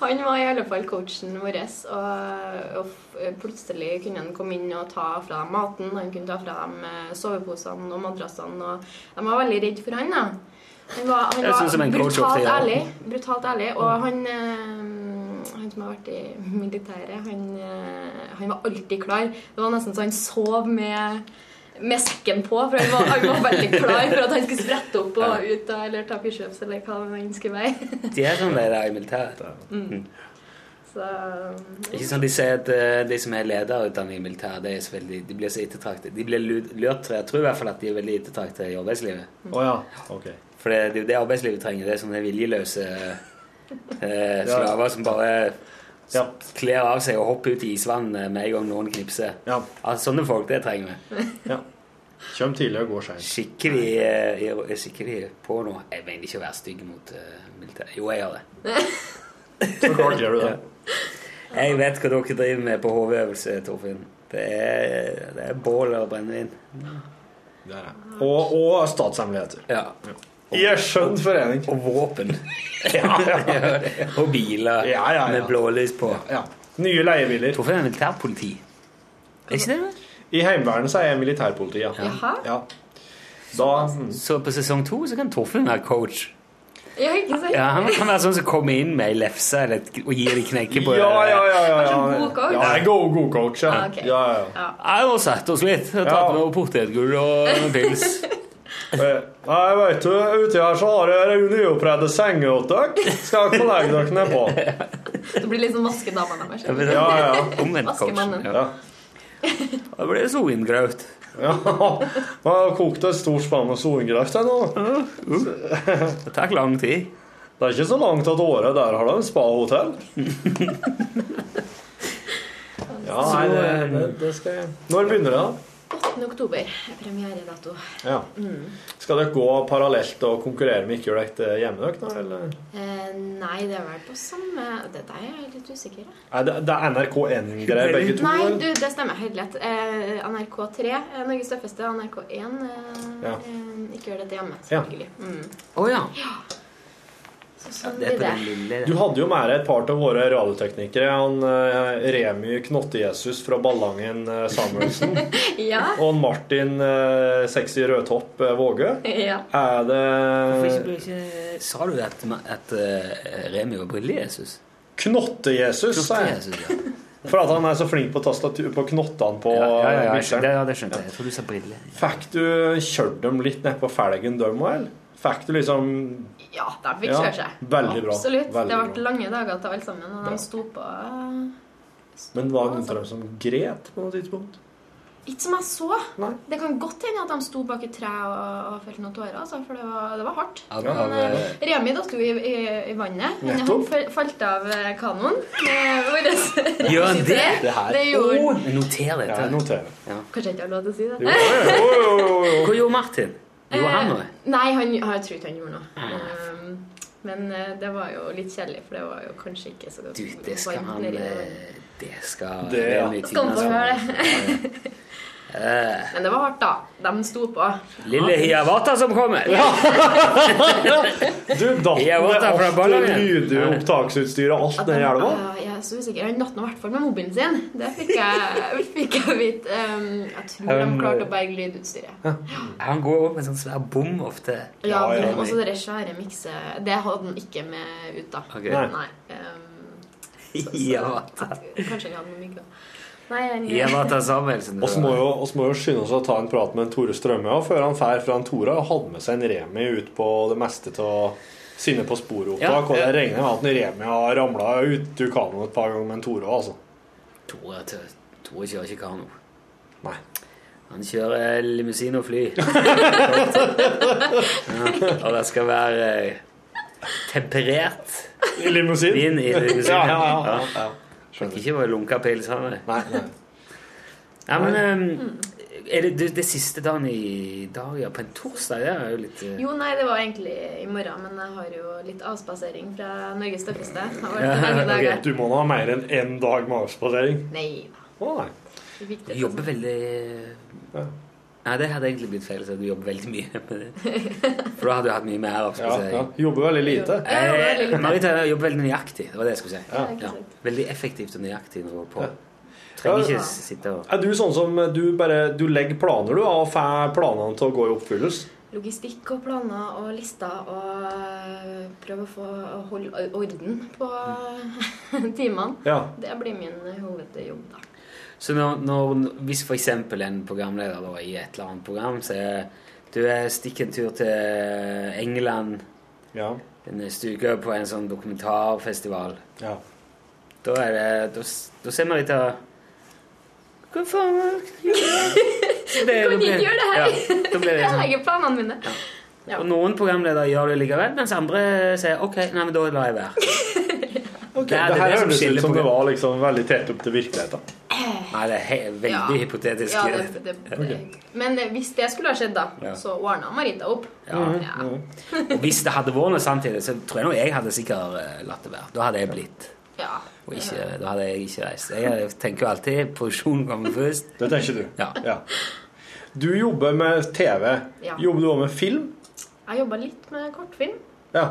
Speaker 9: Han var i alle fall coachen vår, og, og plutselig kunne han komme inn og ta fra dem maten. Han kunne ta fra dem eh, soveposene og madrassene, og de var veldig redde for han da. Han var, han var brutalt ærlig, brutalt ærlig, og han, eh, han som har vært i militæret, han, eh, han var alltid klar. Det var nesten så han sov med med sekken på, for han var, han var veldig klar for at han skulle sprette opp og ut av eller ta pushups eller hva han skulle være.
Speaker 2: De er sånn det der i militæret.
Speaker 9: Mm. Så
Speaker 2: Ikke sånn De sier at eh, de som er lederutdanning i militæret, de, er så veldig, de blir så ettertraktet. De blir lurt, lurt, jeg tror i hvert fall at de er veldig ettertraktet i arbeidslivet.
Speaker 3: Å ja. Ok.
Speaker 2: For det, det er jo det arbeidslivet trenger. Det er sånne viljeløse eh, slaver som bare
Speaker 3: Ja.
Speaker 2: kler av seg og hopper ut i isvannet med en gang noen knipser.
Speaker 3: Ja.
Speaker 2: Altså, sånne folk, det trenger vi.
Speaker 3: ja. Kjøm tidlig og går seint.
Speaker 2: Skikkelig, eh, skikkelig på nå. Jeg mener ikke å være stygg mot uh, militæret. Jo, jeg gjør det. *laughs*
Speaker 3: Så klart gjør du det.
Speaker 2: Jeg vet hva dere driver med på HV-øvelse, Torfinn. Det er, det er bål og brennevin.
Speaker 3: Det er det. Og, og statshemmeligheter.
Speaker 2: Ja.
Speaker 3: I en skjønn forening.
Speaker 2: Og våpen. *laughs*
Speaker 3: Ja, ja. *laughs*
Speaker 2: og biler
Speaker 3: Ja, ja, ja.
Speaker 2: med blålys på.
Speaker 3: ja. Nye leiebiler.
Speaker 2: Hvorfor er militærpoliti. Er ikke det det?
Speaker 3: I Heimevernet så er jeg militærpoliti, ja.
Speaker 9: Jaha.
Speaker 3: ja. Da mm.
Speaker 2: Så på sesong to så kan Torfinn være coach.
Speaker 9: Ja, ikke sant?
Speaker 2: Ja, Han kan være sånn som kommer inn med ei lefse eller et- og gir de knekke på
Speaker 3: Ja, ja, ja. ja, ja.
Speaker 9: God coach?
Speaker 3: Ja, god, god coach, ja.
Speaker 9: Ah, okay.
Speaker 3: ja, ja.
Speaker 9: Ja.
Speaker 2: Jeg har satt oss litt. Tatt med potetgull og en *laughs* pils.
Speaker 3: Eh, Nei, vet du, ute her så har jeg neopredde senger til dere. Skal jeg legge dere nedpå? *laughs*
Speaker 9: Det blir liksom sånn vaskedama deres.
Speaker 2: Ja,
Speaker 3: Ja, ja.
Speaker 2: Omvendt coach. Ja.
Speaker 3: Ja.
Speaker 2: Da blir det soingraut.
Speaker 3: ja. Jeg har kokt et stort spann med soingrøt jeg nå.
Speaker 2: Det tar lang tid.
Speaker 3: Det er ikke så langt at året der har de spa-hotell. *laughs* Ja, nei, det, det, det skal jeg Når begynner det, da?
Speaker 9: 8. oktober er premieredato.
Speaker 3: Ja. Skal dere gå parallelt og konkurrere med ikke gjøre dere hjemme dere, da? Eller?
Speaker 9: Eh, nei, det er vel på samme Det der er jeg litt usikker på.
Speaker 3: Det, det er NRK1-greier, begge to?
Speaker 9: Nei, du, det stemmer helt lett. Eh, NRK3 er Norges tøffeste. NRK1 eh,
Speaker 3: Ja.
Speaker 9: eh, ikke gjør dette hjemme,
Speaker 3: Ja.
Speaker 9: selvfølgelig. Mm.
Speaker 2: Å ja.
Speaker 9: Mm. Oh,
Speaker 2: ja. er
Speaker 3: Du hadde jo med deg et par av våre radioteknikere. Han eh, Remy Knotte-Jesus fra Ballangen eh, Samuelsen. *laughs*
Speaker 9: Ja.
Speaker 3: og han Martin eh, Sexy Rødtopp eh, Våge.
Speaker 9: ja.
Speaker 3: Er det
Speaker 2: ikke, ikke, Sa du at, at uh, Remi var brille-Jesus?
Speaker 3: Knotte-Jesus, sa jeg.
Speaker 2: Knotte-Jesus, ja. *laughs*
Speaker 3: For at han er så flink på tastatur på knottene på
Speaker 2: Ja, ja, ja, ja, det, ja, det skjønte jeg. Jeg tror du sa brille.
Speaker 3: Fikk du kjørt dem litt ned på felgen, dem òg, eller? Fikk du liksom
Speaker 9: ja, de fikk
Speaker 3: Ja,
Speaker 9: kjøre seg.
Speaker 3: veldig bra,
Speaker 9: Absolutt.
Speaker 3: veldig
Speaker 9: det ble
Speaker 3: bra.
Speaker 9: lange dager til alle sammen, og de sto på eh,
Speaker 3: Men var det noen av dem som gret på noe tidspunkt?
Speaker 9: Ikke som jeg så.
Speaker 3: Nei.
Speaker 9: Det kan godt hende at de sto bak et tre og, og felte noen tårer, altså, for det var, det var hardt.
Speaker 3: Ja,
Speaker 9: Men,
Speaker 2: eh,
Speaker 9: eh, Remi datt jo i, i, i vannet. Han
Speaker 3: Nettopp.
Speaker 9: fal- falt av eh, kanoen.
Speaker 2: Gjør han *laughs* det?
Speaker 3: Det her
Speaker 9: Det gjorde
Speaker 2: oh, Noter
Speaker 3: Ja, Noter.
Speaker 9: Kanskje jeg ikke har lov til å si det?
Speaker 3: Jo, jo, jo, jo, jo. *laughs*
Speaker 2: Hva gjorde Martin? Gjorde han noe?
Speaker 9: Eh, Nei, han, jeg tror ikke han gjorde noe. Um, men eh, det var jo litt kjedelig, for det var jo kanskje ikke så godt.
Speaker 2: Du, det skal han eh, Det skal
Speaker 3: Det,
Speaker 9: Skal han få høre det?
Speaker 2: Eh,
Speaker 9: Men det var hardt, da. De sto på.
Speaker 2: Lille Hiawata som kommer! *laughs*
Speaker 3: Du datt med alt lydopptaksutstyret og alt
Speaker 9: At
Speaker 3: nedi
Speaker 9: de-
Speaker 3: elva?
Speaker 9: Ja, jeg er så usikker. Han datt nå i hvert fall med mobilen sin. Det fikk jeg, fikk jeg vite. Um, jeg tror de
Speaker 2: Um,
Speaker 9: klarte å berge lydutstyret.
Speaker 2: Han går opp med sånn svær bom ofte.
Speaker 9: Ja,
Speaker 3: Ja, ja,
Speaker 9: og så det svære mikse Det hadde han ikke med ut, da.
Speaker 2: Okay.
Speaker 3: Nei.
Speaker 9: Um, så, så, *laughs*
Speaker 2: Hiawatha.
Speaker 9: Kanskje han hadde med mygg, da. Nei,
Speaker 2: så Samuelsen.
Speaker 3: Vi må, må jo skynde oss å ta en prat med en Tore Strømme ja, før han drar fra en Tore og hadde med seg en Remi ut på det meste av sine på sporet-opptak.
Speaker 2: Ja,
Speaker 3: og jeg regner med at en Remi har ramla ut i kanoen et par ganger med en Tore. Altså.
Speaker 2: Tore, Tore kjører ikke kano.
Speaker 3: Nei.
Speaker 2: Han kjører limousin og fly. ja, *laughs* og det skal være eh, temperert
Speaker 3: limousin?
Speaker 2: vin i limousin.
Speaker 3: Ja, ja, ja, ja.
Speaker 2: Fikk ikke bare lunka pils, det.
Speaker 3: Nei, nei.
Speaker 2: Ja, men um, er det, det, det siste dagen i dag, ja, på en torsdag? Det er jo litt uh...
Speaker 9: Jo, nei, det var egentlig i morgen, men jeg har jo litt avspasering fra Norges tøffeste. Det
Speaker 2: Ja,
Speaker 9: lange
Speaker 3: Du må nå ha mer enn én dag med avspasering.
Speaker 9: Nei.
Speaker 3: Å nei.
Speaker 2: Du jobber veldig Nei, det hadde egentlig blitt feil, så du jobber veldig mye med det. For da hadde du hatt mye mer
Speaker 3: Ja,
Speaker 2: avspasering.
Speaker 3: ja. Jobber veldig lite.
Speaker 9: Ja,
Speaker 2: Eh. Marita jobber veldig nøyaktig. Det var det jeg skulle si.
Speaker 9: Ja,
Speaker 2: Ja. Veldig effektivt og nøyaktig når du er på. Trenger ikke sitte og
Speaker 3: Er du sånn som du bare du legger planer, du, og får planene til å gå i oppfyllelse?
Speaker 9: Logistikk og planer og lister og øh, prøve å få holde orden på *laughs* timene.
Speaker 3: Ja.
Speaker 9: Det blir min hovedjobb, da.
Speaker 2: Så når, når, hvis eksempel en programleder da, i et eller annet program sier du jeg stikker en tur til England
Speaker 3: Ja.
Speaker 2: neste uke på en sånn dokumentarfestival,
Speaker 3: ja.
Speaker 2: da er det Da, da ser av Hva faen? *laughs*
Speaker 9: Du kan ikke gjøre det her!
Speaker 2: Ja, da blir *laughs* det
Speaker 9: Jeg
Speaker 2: sånn.
Speaker 9: legger planene mine. Ja.
Speaker 2: Og noen programledere gjør det likevel, mens andre sier OK, nei, men da lar jeg være. *laughs*
Speaker 3: okay,
Speaker 2: Det er-
Speaker 3: det,
Speaker 2: det er
Speaker 3: her høres ut som det var liksom veldig tett opp til virkeligheten.
Speaker 2: Nei, det er he veldig
Speaker 9: Ja.
Speaker 2: hypotetisk.
Speaker 9: Ja, det, det, det. Men eh, hvis det skulle ha skjedd, da,
Speaker 2: Ja.
Speaker 9: så ordna Marita opp.
Speaker 2: Ja. Og hvis det hadde vært noe samtidig, så tror jeg nå jeg hadde sikkert eh, latt det være. Da hadde jeg blitt.
Speaker 9: Ja.
Speaker 2: Og ikke, da hadde jeg ikke reist. Jeg tenker jo alltid produksjonen kommer først.
Speaker 3: Det tenker du.
Speaker 2: Ja.
Speaker 3: Ja. Du jobber med TV.
Speaker 9: Ja.
Speaker 3: Jobber du også med film?
Speaker 9: Jeg jobber litt med kortfilm.
Speaker 3: Ja.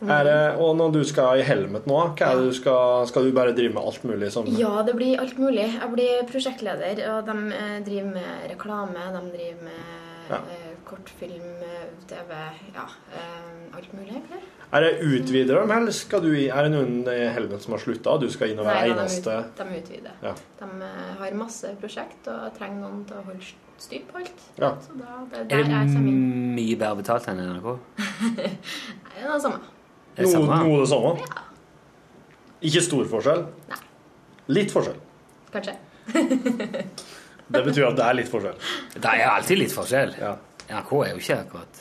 Speaker 3: Er det, og når du skal i Helmet nå, hva er det du skal, skal du bare drive med alt mulig som
Speaker 9: Ja, det blir alt mulig. Jeg blir prosjektleder, og de eh, driver med reklame. De driver med
Speaker 3: Ja.
Speaker 9: eh, kortfilm, TV Ja, eh, alt mulig, egentlig.
Speaker 3: Er det utvider dem, eller skal du Er det noen i Helmet som har slutta, og du skal inn og være
Speaker 9: Nei,
Speaker 3: eneste
Speaker 9: de, de utvider.
Speaker 3: Ja.
Speaker 9: De har masse prosjekt og trenger noen til å holde styr på alt.
Speaker 3: Ja.
Speaker 9: Så da, det er
Speaker 2: det mye bedre betalt enn NRK? *laughs*
Speaker 9: Nei, Det er det samme.
Speaker 2: Det
Speaker 3: Noe,
Speaker 2: samme?
Speaker 3: noe det samme? Ikke stor forskjell?
Speaker 9: Nei.
Speaker 3: Litt forskjell.
Speaker 9: Kanskje. *laughs*
Speaker 3: Det betyr at det er litt forskjell.
Speaker 2: Det er alltid litt forskjell.
Speaker 3: Ja.
Speaker 2: NRK er jo ikke akkurat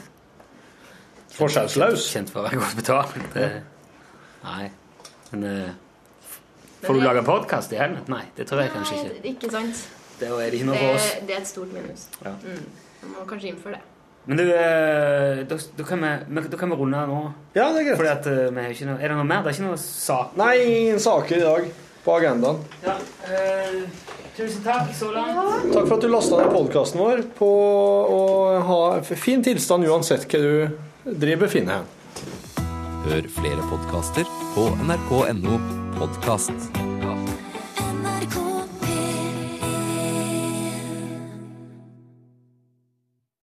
Speaker 3: Forskjellsløs.
Speaker 2: kjent for å være godt betalt. Det, nei. Men eh,
Speaker 9: Men
Speaker 2: Får du
Speaker 9: det-
Speaker 2: lage podkast i helmet? Nei, det tror jeg kanskje ikke.
Speaker 9: Nei, ikke sant.
Speaker 2: Det er ikke noe
Speaker 9: Det, det er et stort minus.
Speaker 2: Ja.
Speaker 9: Mm. Man må kanskje innføre det.
Speaker 2: Men du, eh, da, da, kan vi, da kan vi runde her nå.
Speaker 3: Ja, det er greit.
Speaker 2: Fordi at eh, vi har ikke noe Er det noe mer? Det er ikke noe sak?
Speaker 3: Nei, ingen saker i dag på agendaen.
Speaker 2: Ja, eh, tusen takk så langt.
Speaker 3: Takk for at du lasta ned podkasten vår på å ha fin tilstand uansett hva du driver finner hen.
Speaker 10: Hør flere podkaster på nrk.no podkast.